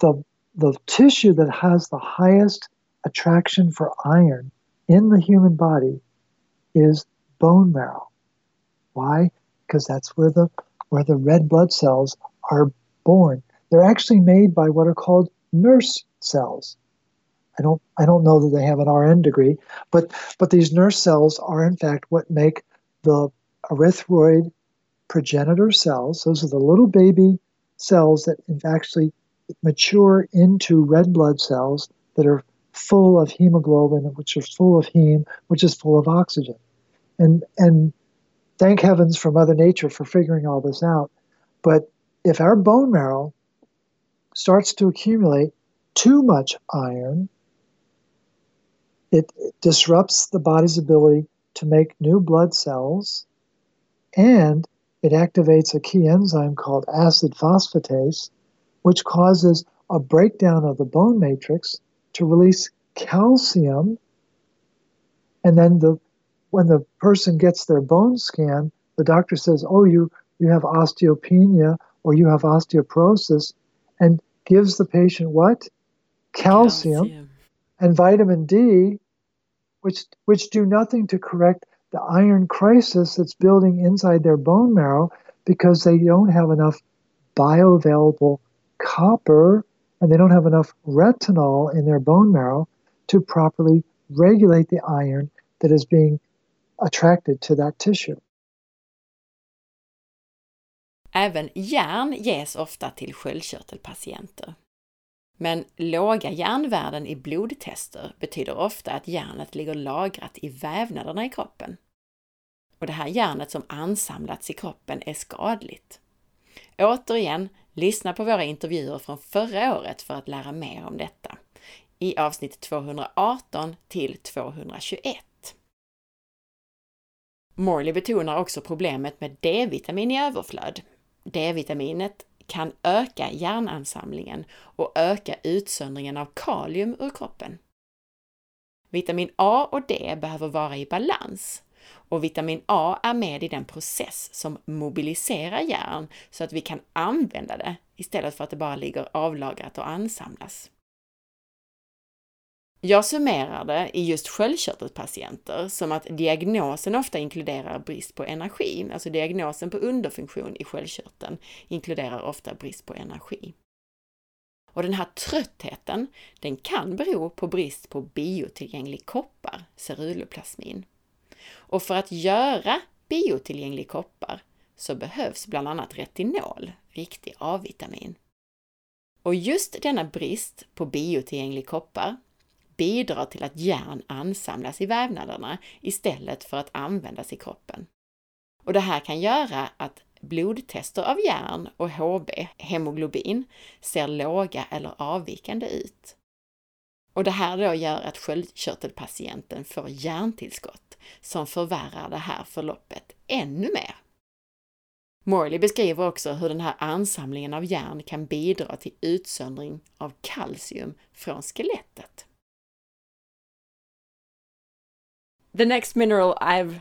the the tissue that has the highest attraction for iron in the human body is bone marrow. Why? Because that's where the where the red blood cells are born. They're actually made by what are called nurse cells. I don't I don't know that they have an RN degree, but but these nurse cells are in fact what make the erythroid progenitor cells. Those are the little baby cells that actually mature into red blood cells that are full of hemoglobin, which are full of heme, which is full of oxygen. And and thank heavens for Mother Nature for figuring all this out. But if our bone marrow starts to accumulate too much iron, it, disrupts the body's ability to make new blood cells and it activates a key enzyme called acid phosphatase, which causes a breakdown of the bone matrix to release calcium. And then the when the person gets their bone scan, the doctor says, "Oh, you you have osteopenia or you have osteoporosis," and gives the patient what? Calcium, calcium. and vitamin D, which which do nothing to correct the iron crisis that's building inside their bone marrow because they don't have enough bioavailable copper and they don't have enough retinol in their bone marrow to properly regulate the iron that is being attracted to that tissue. Även järn ges ofta till sköldkörtelpatienter. Men låga järnvärden i blodtester betyder ofta att järnet ligger lagrat i vävnaderna i kroppen. Och det här järnet som ansamlats i kroppen är skadligt. Återigen, lyssna på våra intervjuer från förra året för att lära mer om detta i avsnitt 218 till 221. Morley betonar också problemet med D-vitamin i överflöd. D-vitaminet kan öka järnansamlingen och öka utsöndringen av kalium ur kroppen. Vitamin A och D behöver vara i balans och vitamin A är med i den process som mobiliserar järn så att vi kan använda det istället för att det bara ligger avlagrat och ansamlas. Jag summerar det i just sköldkörtelpatienter som att diagnosen ofta inkluderar brist på energi, alltså diagnosen på underfunktion i sköldkörteln inkluderar ofta brist på energi. Och den här tröttheten, den kan bero på brist på biotillgänglig koppar, ceruloplasmin. Och för att göra biotillgänglig koppar så behövs bland annat retinol, riktig A-vitamin. Och just denna brist på biotillgänglig koppar bidrar till att järn ansamlas i vävnaderna istället för att användas i kroppen. Och det här kan göra att blodtester av järn och HB, hemoglobin, ser låga eller avvikande ut. Och det här då gör att sköldkörtelpatienten får järntillskott som förvärrar det här förloppet ännu mer. Morley beskriver också hur den här ansamlingen av järn kan bidra till utsöndring av kalcium från skelettet. The next mineral I've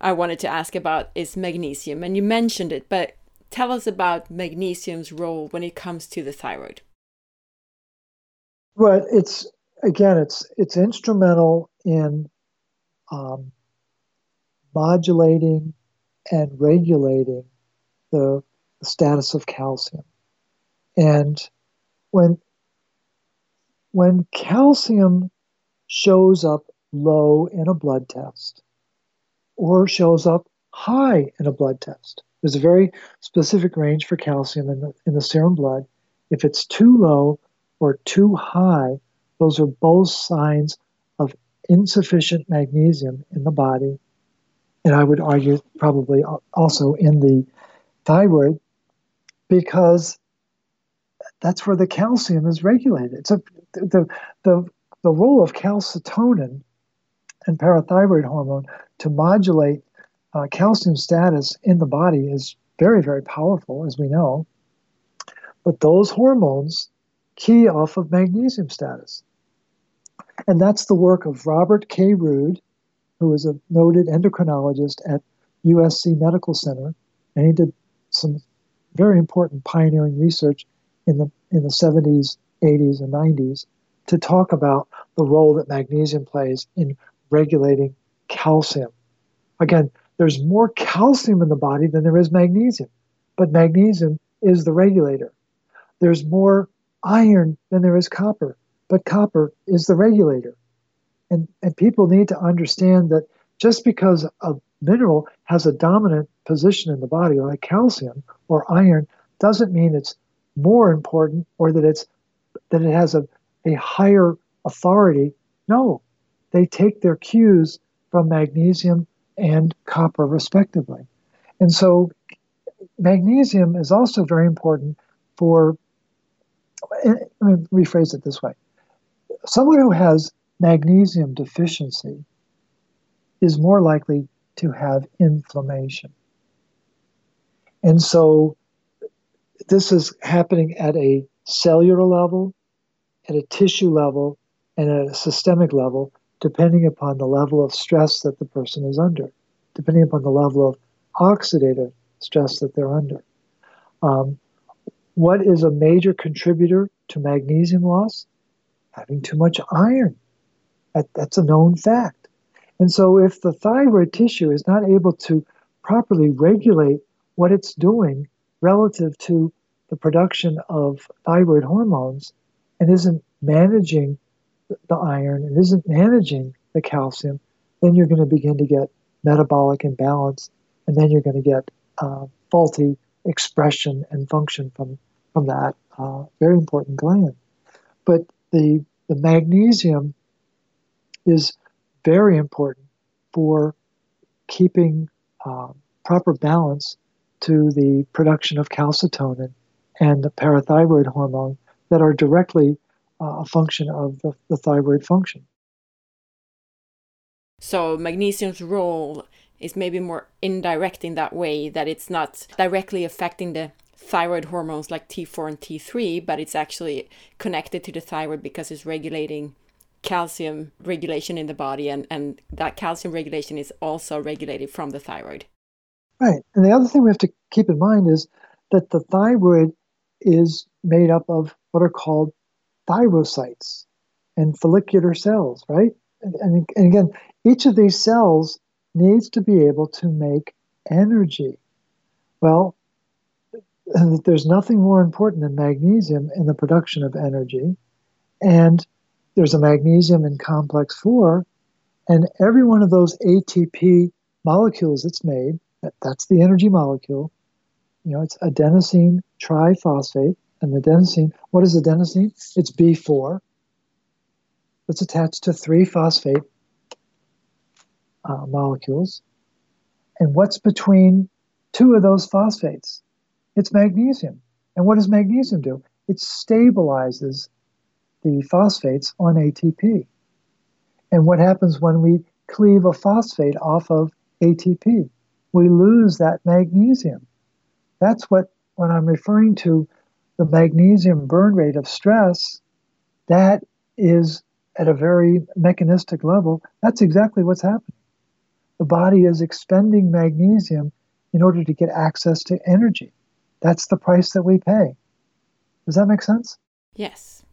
I wanted to ask about is magnesium, and you mentioned it, but tell us about magnesium's role when it comes to the thyroid. Well, it's again, it's it's instrumental in um, modulating and regulating the, the status of calcium. And when when calcium shows up low in a blood test or shows up high in a blood test, there's a very specific range for calcium in the, in the serum blood. If it's too low or too high, those are both signs of insufficient magnesium in the body. And I would argue probably also in the thyroid because that's where the calcium is regulated. So the, the, the role of calcitonin and parathyroid hormone to modulate uh, calcium status in the body is very, very powerful, as we know. But those hormones key off of magnesium status. And that's the work of Robert K. Rude, who is a noted endocrinologist at USC Medical Center. And he did some very important pioneering research in the in the 70s, 80s, and 90s to talk about the role that magnesium plays in regulating calcium. Again, there's more calcium in the body than there is magnesium, but magnesium is the regulator. There's more iron than there is copper, but copper is the regulator. And, and people need to understand that just because a mineral has a dominant position in the body, like calcium or iron, doesn't mean it's more important or that it's that it has a, a higher authority. No, they take their cues from magnesium and copper, respectively. And so, magnesium is also very important for. Eh, let me rephrase it this way: someone who has magnesium deficiency is more likely to have inflammation. And so this is happening at a cellular level, at a tissue level, and at a systemic level, depending upon the level of stress that the person is under, depending upon the level of oxidative stress that they're under. Um, what is a major contributor to magnesium loss? Having too much iron. That, that's a known fact. And so, if the thyroid tissue is not able to properly regulate what it's doing relative to the production of thyroid hormones and isn't managing the iron and isn't managing the calcium, then you're going to begin to get metabolic imbalance, and then you're going to get uh, faulty expression and function from from that uh, very important gland. But the the magnesium is very important for keeping uh, proper balance to the production of calcitonin and the parathyroid hormone that are directly a function of the, the thyroid function. So, magnesium's role is maybe more indirect in that way that it's not directly affecting the thyroid hormones like T4 and T3, but it's actually connected to the thyroid because it's regulating calcium regulation in the body, and, and that calcium regulation is also regulated from the thyroid. Right. And the other thing we have to keep in mind is that the thyroid is made up of what are called thyrocytes and follicular cells, right? And, and, again, each of these cells needs to be able to make energy. Well, there's nothing more important than magnesium in the production of energy. And there's a magnesium in complex 4. And every one of those ATP molecules that's made that, that's the energy molecule. You know, it's adenosine triphosphate. And adenosine, what is adenosine? It's B4. It's attached to three phosphate uh, molecules. And what's between two of those phosphates? It's magnesium. And what does magnesium do? It stabilizes the phosphates on ATP. And what happens when we cleave a phosphate off of ATP? We lose that magnesium. That's what, when I'm referring to the magnesium burn rate of stress, that is at a very mechanistic level, that's exactly what's happening. The body is expending magnesium in order to get access to energy. That's the price that we pay. Does that make sense? Yes,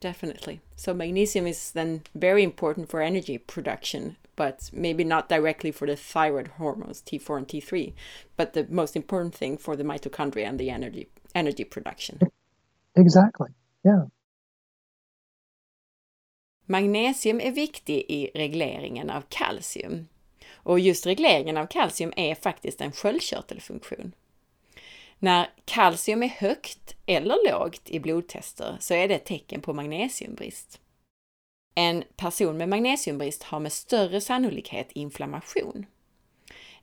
definitely. So, magnesium is then very important for energy production, but maybe not directly for the thyroid hormones T4 and T3, but the most important thing for the mitochondria and the energy energy production. Exactly. Yeah. Magnesium är viktig i regleringen av kalcium. Och just regleringen av kalcium är faktiskt en sköldkörtelfunktion. När kalcium är högt eller lågt i blodtester så är det ett tecken på magnesiumbrist. En person med magnesiumbrist har med större sannolikhet inflammation.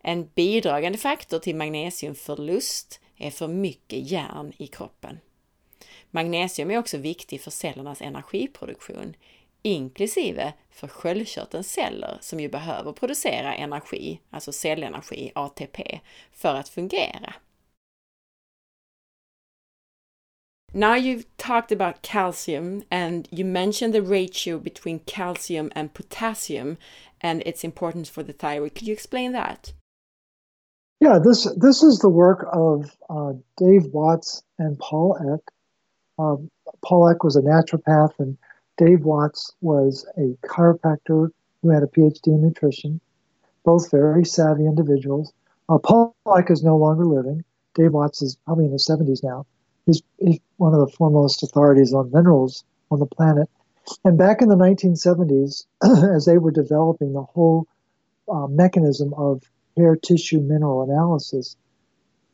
En bidragande faktor till magnesiumförlust är för mycket järn i kroppen. Magnesium är också viktig för cellernas energiproduktion, inklusive för sköldkörtelns celler som ju behöver producera energi, alltså cellenergi, ATP, för att fungera. Now you've talked about calcium and you mentioned the ratio between calcium and potassium and its importance for the thyroid. Could you explain that? Yeah, this this is the work of uh, Dave Watts and Paul Eck. Um, Paul Eck was a naturopath, and Dave Watts was a chiropractor who had a PhD in nutrition. Both very savvy individuals. Uh, Paul Eck is no longer living. Dave Watts is probably in his 70s now. He's, he's one of the foremost authorities on minerals on the planet. And back in the 1970s, as they were developing the whole uh, mechanism of hair tissue mineral analysis,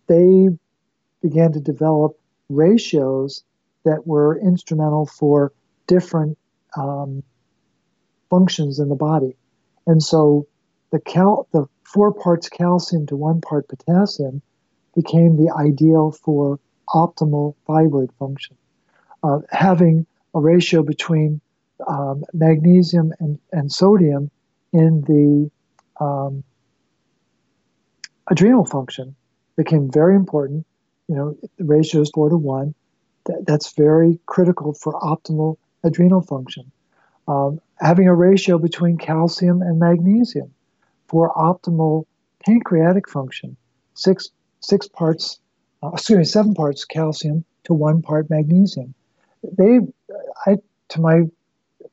they began to develop ratios that were instrumental for different um, functions in the body. And so the cal- the four parts calcium to one part potassium became the ideal for optimal thyroid function. Uh, having a ratio between um, magnesium and, and sodium in the um, adrenal function became very important. You know, the ratio is four to one. That, that's very critical for optimal adrenal function. Um, having a ratio between calcium and magnesium for optimal pancreatic function, six six parts uh, excuse me, seven parts calcium to one part magnesium. They, I, to my,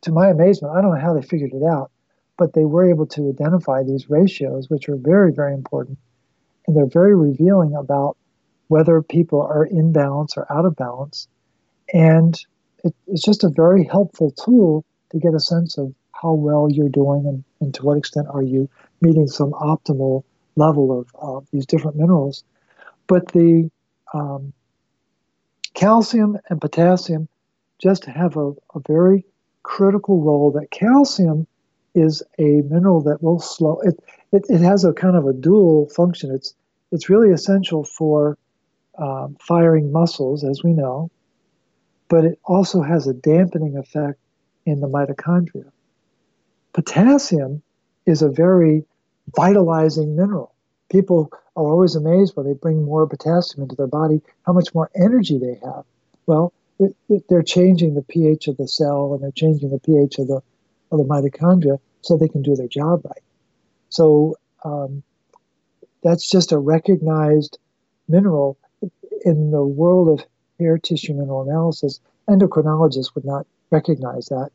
to my amazement, I don't know how they figured it out, but they were able to identify these ratios, which are very, very important, and they're very revealing about whether people are in balance or out of balance, and it, it's just a very helpful tool to get a sense of how well you're doing and, and to what extent are you meeting some optimal level of uh, these different minerals. But the um, calcium and potassium just have a, a very critical role that calcium is a mineral that will slow it, it it has a kind of a dual function it's it's really essential for um, firing muscles as we know but it also has a dampening effect in the mitochondria potassium is a very vitalizing mineral people are always amazed when they bring more potassium into their body, how much more energy they have. Well, it, it, they're changing the pH of the cell and they're changing the pH of the of the mitochondria so they can do their job right. So um, that's just a recognized mineral in the world of hair tissue mineral analysis. Endocrinologists would not recognize that,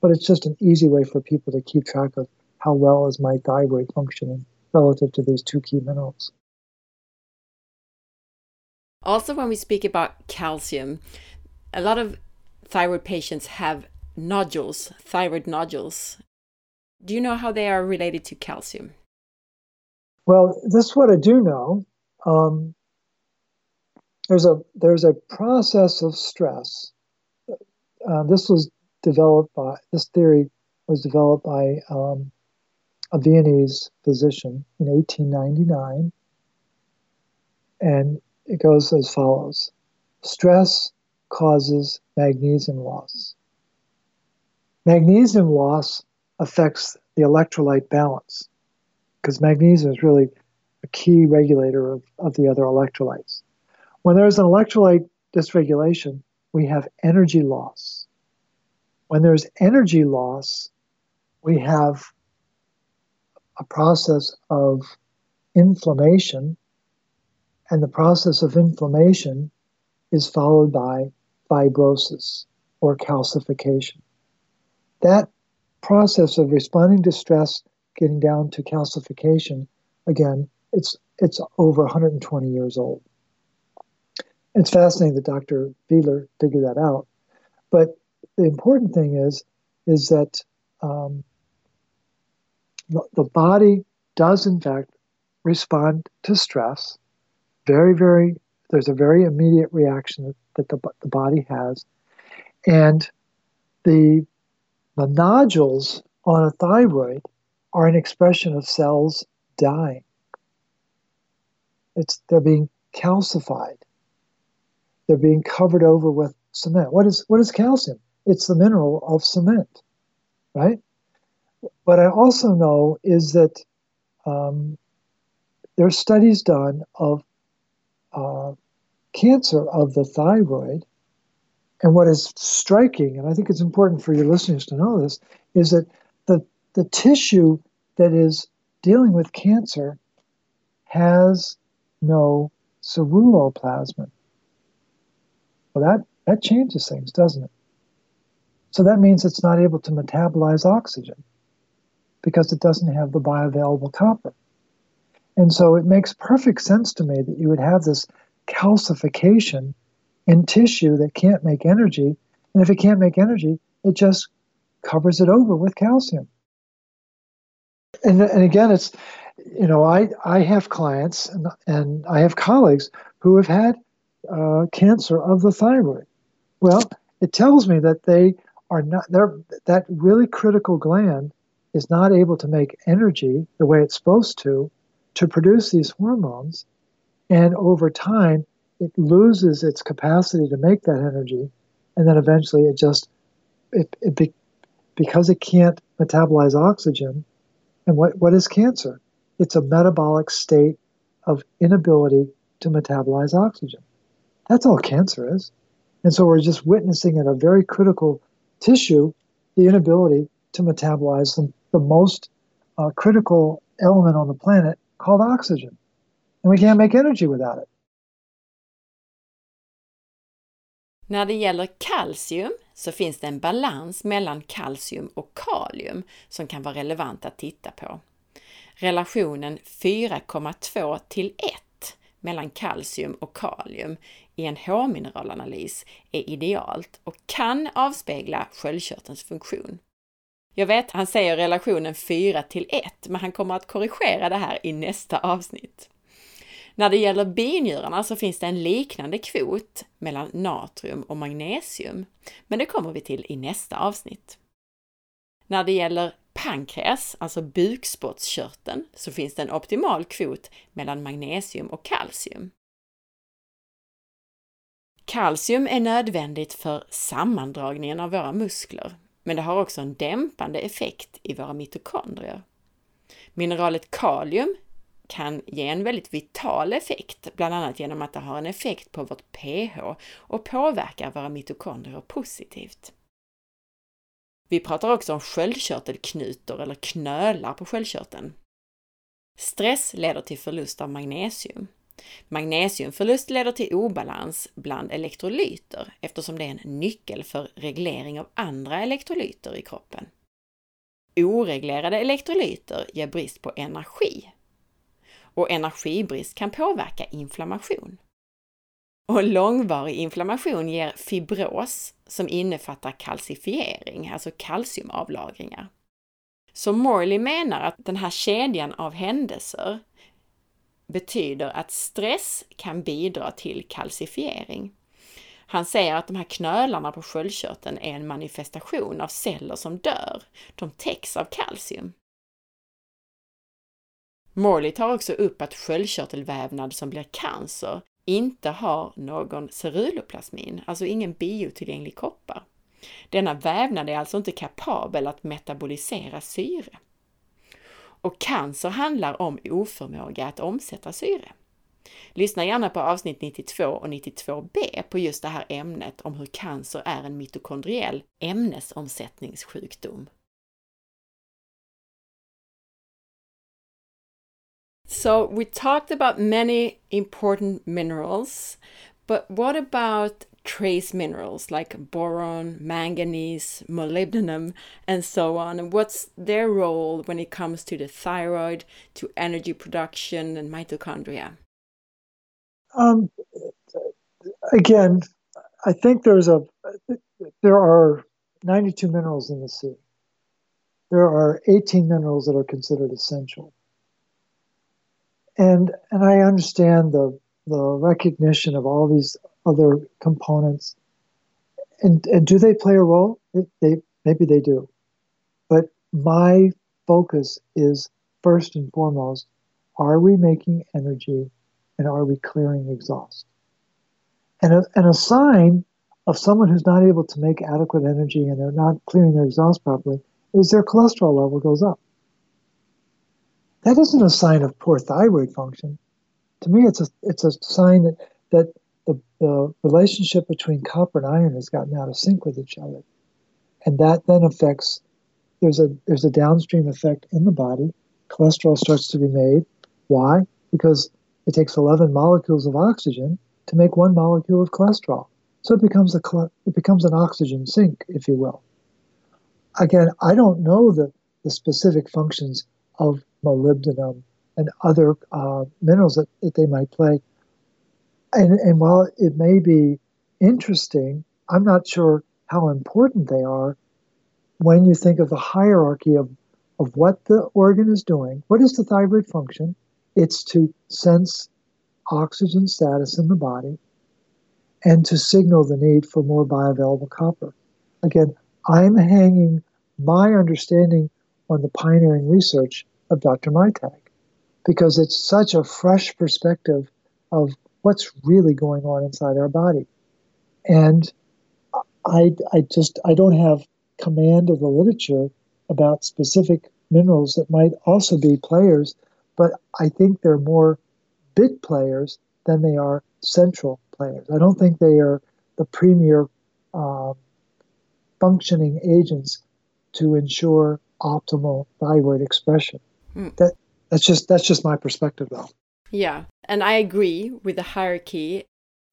but it's just an easy way for people to keep track of how well is my thyroid functioning relative to these two key minerals. Also, when we speak about calcium, a lot of thyroid patients have nodules, thyroid nodules. Do you know how they are related to calcium? Well, this is what I do know. Um, there's a there's a process of stress. Uh, this was developed by this theory was developed by um, a Viennese physician in 1899. and it goes as follows Stress causes magnesium loss. Magnesium loss affects the electrolyte balance because magnesium is really a key regulator of, of the other electrolytes. When there's an electrolyte dysregulation, we have energy loss. When there's energy loss, we have a process of inflammation, and the process of inflammation is followed by fibrosis or calcification. That process of responding to stress, getting down to calcification, again, it's it's over 120 years old. It's fascinating that Dr. Fiedler figured that out. But the important thing is, is that um, the, body does in fact respond to stress very, very there's a very immediate reaction that the, the body has. And the, the nodules on a thyroid are an expression of cells dying. It's, they're being calcified. They're being covered over with cement. What is, what is calcium? It's the mineral of cement, right? What I also know is that um, there are studies done of uh, cancer of the thyroid. And what is striking, and I think it's important for your listeners to know this, is that the, the tissue that is dealing with cancer has no ceruloplasmin. Well, that, that changes things, doesn't it? So that means it's not able to metabolize oxygen because it doesn't have the bioavailable copper. And so it makes perfect sense to me that you would have this calcification in tissue that can't make energy. And if it can't make energy, it just covers it over with calcium. And, and again, it's, you know, I, I have clients and, and I have colleagues who have had uh, cancer of the thyroid. Well, it tells me that they are not, they're, that really critical gland is not able to make energy the way it's supposed to to produce these hormones. And over time, it loses its capacity to make that energy. And then eventually it just, it, it be, because it can't metabolize oxygen. And what, what is cancer? It's a metabolic state of inability to metabolize oxygen. That's all cancer is. And so we're just witnessing in a very critical tissue the inability to metabolize the, the most uh, critical element on the planet called oxygen. And we can't make energy without it. När det gäller kalcium så finns det en balans mellan kalcium och kalium som kan vara relevant att titta på. Relationen 4,2 till 1 mellan kalcium och kalium i en H-mineralanalys är idealt och kan avspegla sköldkörtelns funktion. Jag vet, han säger relationen 4 till 1, men han kommer att korrigera det här i nästa avsnitt. När det gäller binjurarna så finns det en liknande kvot mellan natrium och magnesium, men det kommer vi till i nästa avsnitt. När det gäller pankreas, alltså bukspottkörteln, så finns det en optimal kvot mellan magnesium och kalcium. Kalcium är nödvändigt för sammandragningen av våra muskler, men det har också en dämpande effekt i våra mitokondrier. Mineralet kalium kan ge en väldigt vital effekt, bland annat genom att det har en effekt på vårt pH och påverkar våra mitokondrier positivt. Vi pratar också om sköldkörtelknutor eller knölar på sköldkörteln. Stress leder till förlust av magnesium. Magnesiumförlust leder till obalans bland elektrolyter eftersom det är en nyckel för reglering av andra elektrolyter i kroppen. Oreglerade elektrolyter ger brist på energi och energibrist kan påverka inflammation. Och långvarig inflammation ger fibros som innefattar kalcifiering, alltså kalciumavlagringar. Så Morley menar att den här kedjan av händelser betyder att stress kan bidra till kalcifiering. Han säger att de här knölarna på sköldkörteln är en manifestation av celler som dör. De täcks av kalcium. Morley tar också upp att sköldkörtelvävnad som blir cancer inte har någon ceruloplasmin, alltså ingen biotillgänglig koppar. Denna vävnad är alltså inte kapabel att metabolisera syre. Och cancer handlar om oförmåga att omsätta syre. Lyssna gärna på avsnitt 92 och 92b på just det här ämnet om hur cancer är en mitokondriell ämnesomsättningssjukdom. So we talked about many important minerals, but what about trace minerals like boron, manganese, molybdenum, and so on? And what's their role when it comes to the thyroid, to energy production, and mitochondria? Um, again, I think there's a there are 92 minerals in the sea. There are 18 minerals that are considered essential and and I understand the the recognition of all these other components. And, and do they play a role? They maybe they do, but my focus is first and foremost: Are we making energy, and are we clearing exhaust? And a, and a sign of someone who's not able to make adequate energy and they're not clearing their exhaust properly is their cholesterol level goes up. That isn't a sign of poor thyroid function. To me, it's a it's a sign that that the, the relationship between copper and iron has gotten out of sync with each other, and that then affects. There's a there's a downstream effect in the body. Cholesterol starts to be made. Why? Because it takes 11 molecules of oxygen to make one molecule of cholesterol. So it becomes a it becomes an oxygen sink, if you will. Again, I don't know the, the specific functions of molybdenum, and other uh, minerals that, that they might play. And, and while it may be interesting, I'm not sure how important they are when you think of the hierarchy of, of what the organ is doing. What is the thyroid function? It's to sense oxygen status in the body and to signal the need for more bioavailable copper. Again, I'm hanging my understanding on the pioneering research of Dr. Maitag because it's such a fresh perspective of what's really going on inside our body. And I, I just I don't have command of the literature about specific minerals that might also be players, but I think they're more bit players than they are central players. I don't think they are the premier uh, functioning agents to ensure optimal thyroid expression. Mm. That that's just that's just my perspective though. Yeah, and I agree with the hierarchy,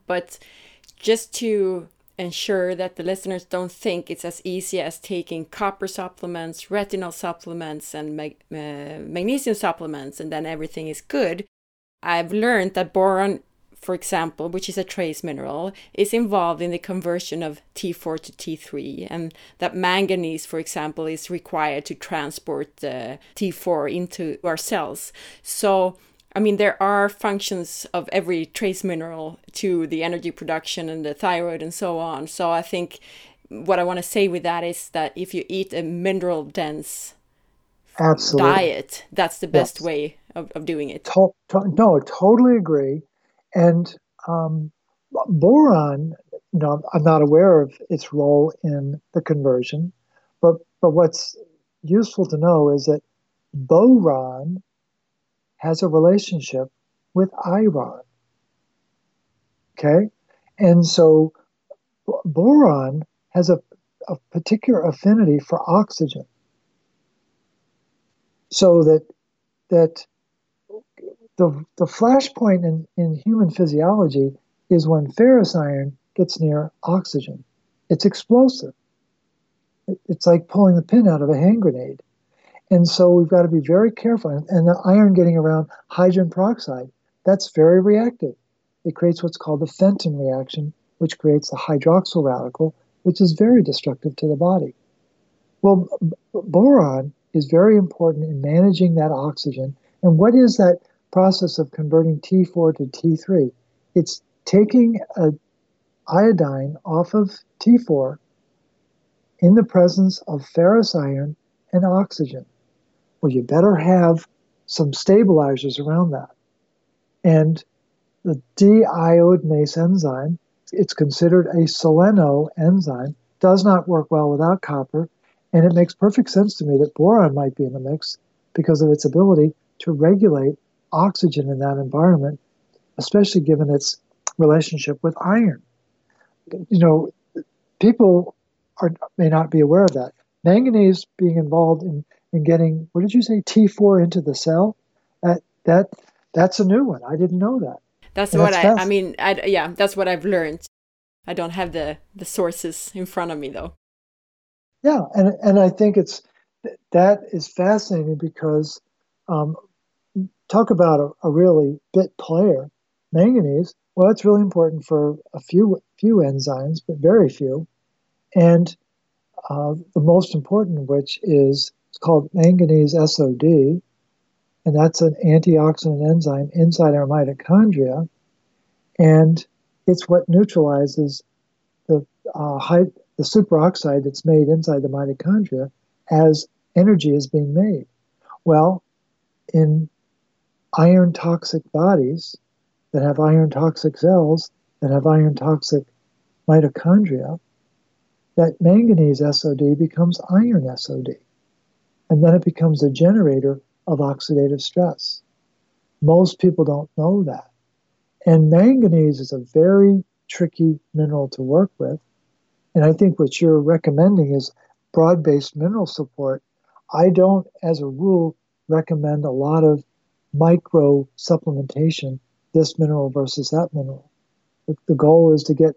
but just to ensure that the listeners don't think it's as easy as taking copper supplements, retinol supplements, and mag- uh, magnesium supplements, and then everything is good. I've learned that boron for example, which is a trace mineral, is involved in the conversion of T4 to T3, and that manganese, for example, is required to transport the T4 into our cells. So, I mean, there are functions of every trace mineral to the energy production and the thyroid and so on. So, I think what I want to say with that is that if you eat a mineral dense diet, that's the best yes. way of, of doing it. To- to- no, totally agree and um, boron, you know, I'm not aware of its role in the conversion, but but what's useful to know is that boron has a relationship with iron. Okay, and so boron has a, a particular affinity for oxygen, so that that the, the flashpoint in, in human physiology is when ferrous iron gets near oxygen. It's explosive. It's like pulling the pin out of a hand grenade. And so we've got to be very careful. And the iron getting around hydrogen peroxide, that's very reactive. It creates what's called the Fenton reaction, which creates a hydroxyl radical, which is very destructive to the body. Well, boron is very important in managing that oxygen. And what is that process of converting T4 to T3. It's taking a iodine off of T4 in the presence of ferrous iron and oxygen. Well, you better have some stabilizers around that. And the deiodinase enzyme, it's considered a seleno enzyme, does not work well without copper. And it makes perfect sense to me that boron might be in the mix because of its ability to regulate oxygen in that environment, especially given its relationship with iron. You know, people are, may not be aware of that. Manganese being involved in, in getting, what did you say, T4 into the cell? That, that, that's a new one. I didn't know that. That's and what that's I, I mean, I, yeah, that's what I've learned. I don't have the, the sources in front of me though. Yeah, and, and I think it's, that is fascinating because um, talk about a, a, really bit player, manganese. Well, it's really important for a few few enzymes, but very few. And uh, the most important which is it's called manganese SOD, and that's an antioxidant enzyme inside our mitochondria, and it's what neutralizes the uh, high, the superoxide that's made inside the mitochondria as energy is being made. Well, in iron toxic bodies that have iron toxic cells that have iron toxic mitochondria, that manganese SOD becomes iron SOD. And then it becomes a generator of oxidative stress. Most people don't know that. And manganese is a very tricky mineral to work with. And I think what you're recommending is broad based mineral support. I don't, as a rule, recommend a lot of micro supplementation, this mineral versus that mineral. The, the goal is to get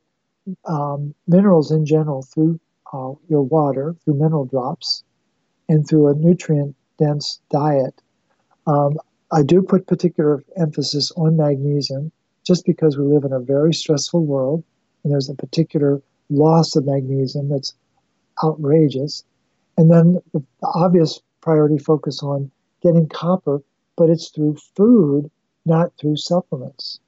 um, minerals in general through uh, your water, through mineral drops, and through a nutrient dense diet. Um, I do put particular emphasis on magnesium just because we live in a very stressful world and there's a particular loss of magnesium that's outrageous. And then the, the obvious priority focus on getting copper, but it's through food, not through supplements.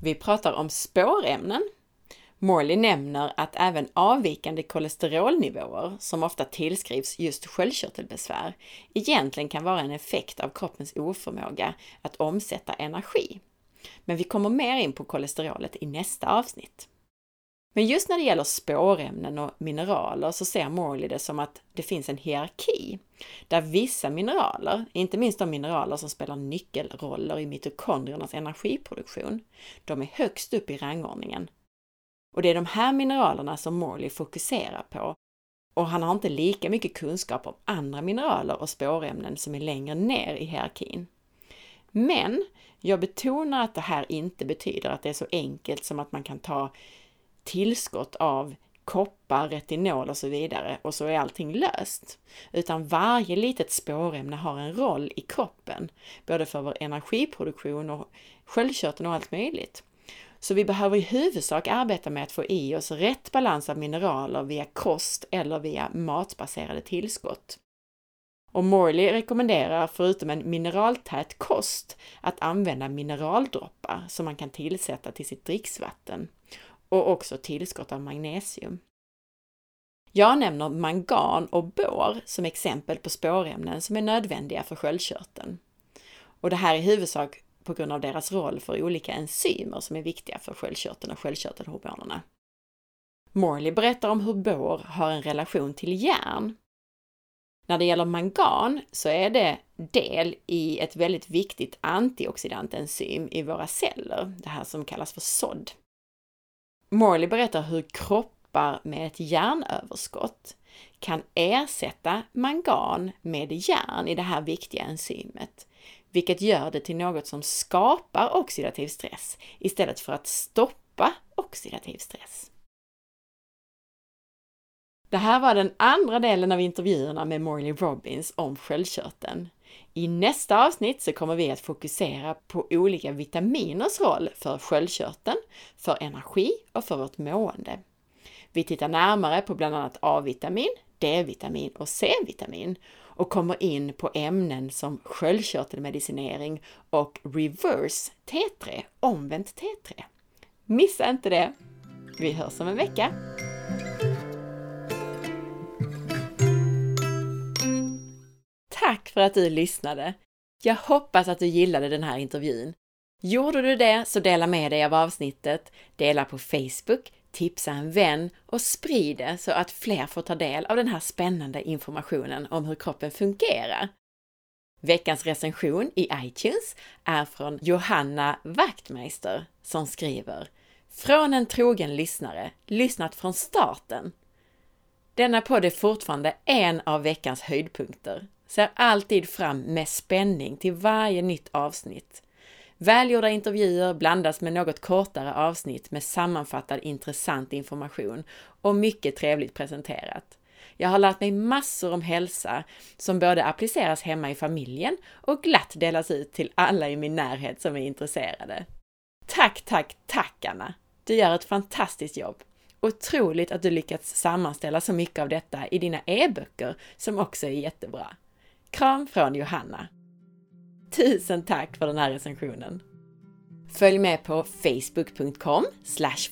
Vi pratar om spårämnen. Morley nämner att även avvikande kolesterolnivåer, som ofta tillskrivs just sköldkörtelbesvär, egentligen kan vara en effekt av kroppens oförmåga att omsätta energi. Men vi kommer mer in på kolesterolet i nästa avsnitt. Men just när det gäller spårämnen och mineraler så ser Morley det som att det finns en hierarki där vissa mineraler, inte minst de mineraler som spelar nyckelroller i mitokondriernas energiproduktion, de är högst upp i rangordningen. Och det är de här mineralerna som Morley fokuserar på och han har inte lika mycket kunskap om andra mineraler och spårämnen som är längre ner i hierarkin. Men jag betonar att det här inte betyder att det är så enkelt som att man kan ta tillskott av koppar, retinol och så vidare och så är allting löst. Utan varje litet spårämne har en roll i kroppen, både för vår energiproduktion och sköldkörteln och allt möjligt. Så vi behöver i huvudsak arbeta med att få i oss rätt balans av mineraler via kost eller via matbaserade tillskott. Och Morley rekommenderar förutom en mineraltät kost att använda mineraldroppar som man kan tillsätta till sitt dricksvatten och också tillskott av magnesium. Jag nämner mangan och bor som exempel på spårämnen som är nödvändiga för sköldkörteln. Och det här är i huvudsak på grund av deras roll för olika enzymer som är viktiga för sköldkörteln och sköldkörtelhormonerna. Morley berättar om hur bor har en relation till järn. När det gäller mangan så är det del i ett väldigt viktigt antioxidantenzym i våra celler, det här som kallas för SOD. Morley berättar hur kroppar med ett järnöverskott kan ersätta mangan med järn i det här viktiga enzymet, vilket gör det till något som skapar oxidativ stress istället för att stoppa oxidativ stress. Det här var den andra delen av intervjuerna med Morley Robbins om sköldkörteln. I nästa avsnitt så kommer vi att fokusera på olika vitaminers roll för sköldkörteln, för energi och för vårt mående. Vi tittar närmare på bland annat A-vitamin, D-vitamin och C-vitamin och kommer in på ämnen som sköldkörtelmedicinering och reverse T3, omvänt T3. Missa inte det! Vi hörs om en vecka! Tack för att du lyssnade! Jag hoppas att du gillade den här intervjun. Gjorde du det så dela med dig av avsnittet, dela på Facebook, tipsa en vän och sprid det så att fler får ta del av den här spännande informationen om hur kroppen fungerar. Veckans recension i iTunes är från Johanna Wachtmeister som skriver Från en trogen lyssnare, lyssnat från starten. Denna podd är fortfarande en av veckans höjdpunkter. Ser alltid fram med spänning till varje nytt avsnitt. Välgjorda intervjuer blandas med något kortare avsnitt med sammanfattad intressant information och mycket trevligt presenterat. Jag har lärt mig massor om hälsa som både appliceras hemma i familjen och glatt delas ut till alla i min närhet som är intresserade. Tack, tack, tack Anna! Du gör ett fantastiskt jobb! Otroligt att du lyckats sammanställa så mycket av detta i dina e-böcker som också är jättebra. Kram från Johanna! Tusen tack för den här recensionen! Följ med på facebook.com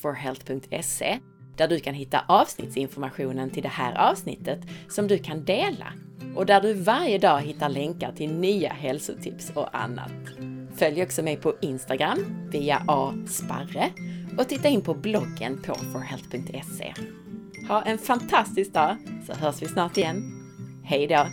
forhealth.se där du kan hitta avsnittsinformationen till det här avsnittet som du kan dela och där du varje dag hittar länkar till nya hälsotips och annat. Följ också mig på Instagram via asparre och titta in på bloggen på forhealth.se. Ha en fantastisk dag så hörs vi snart igen. Hej då!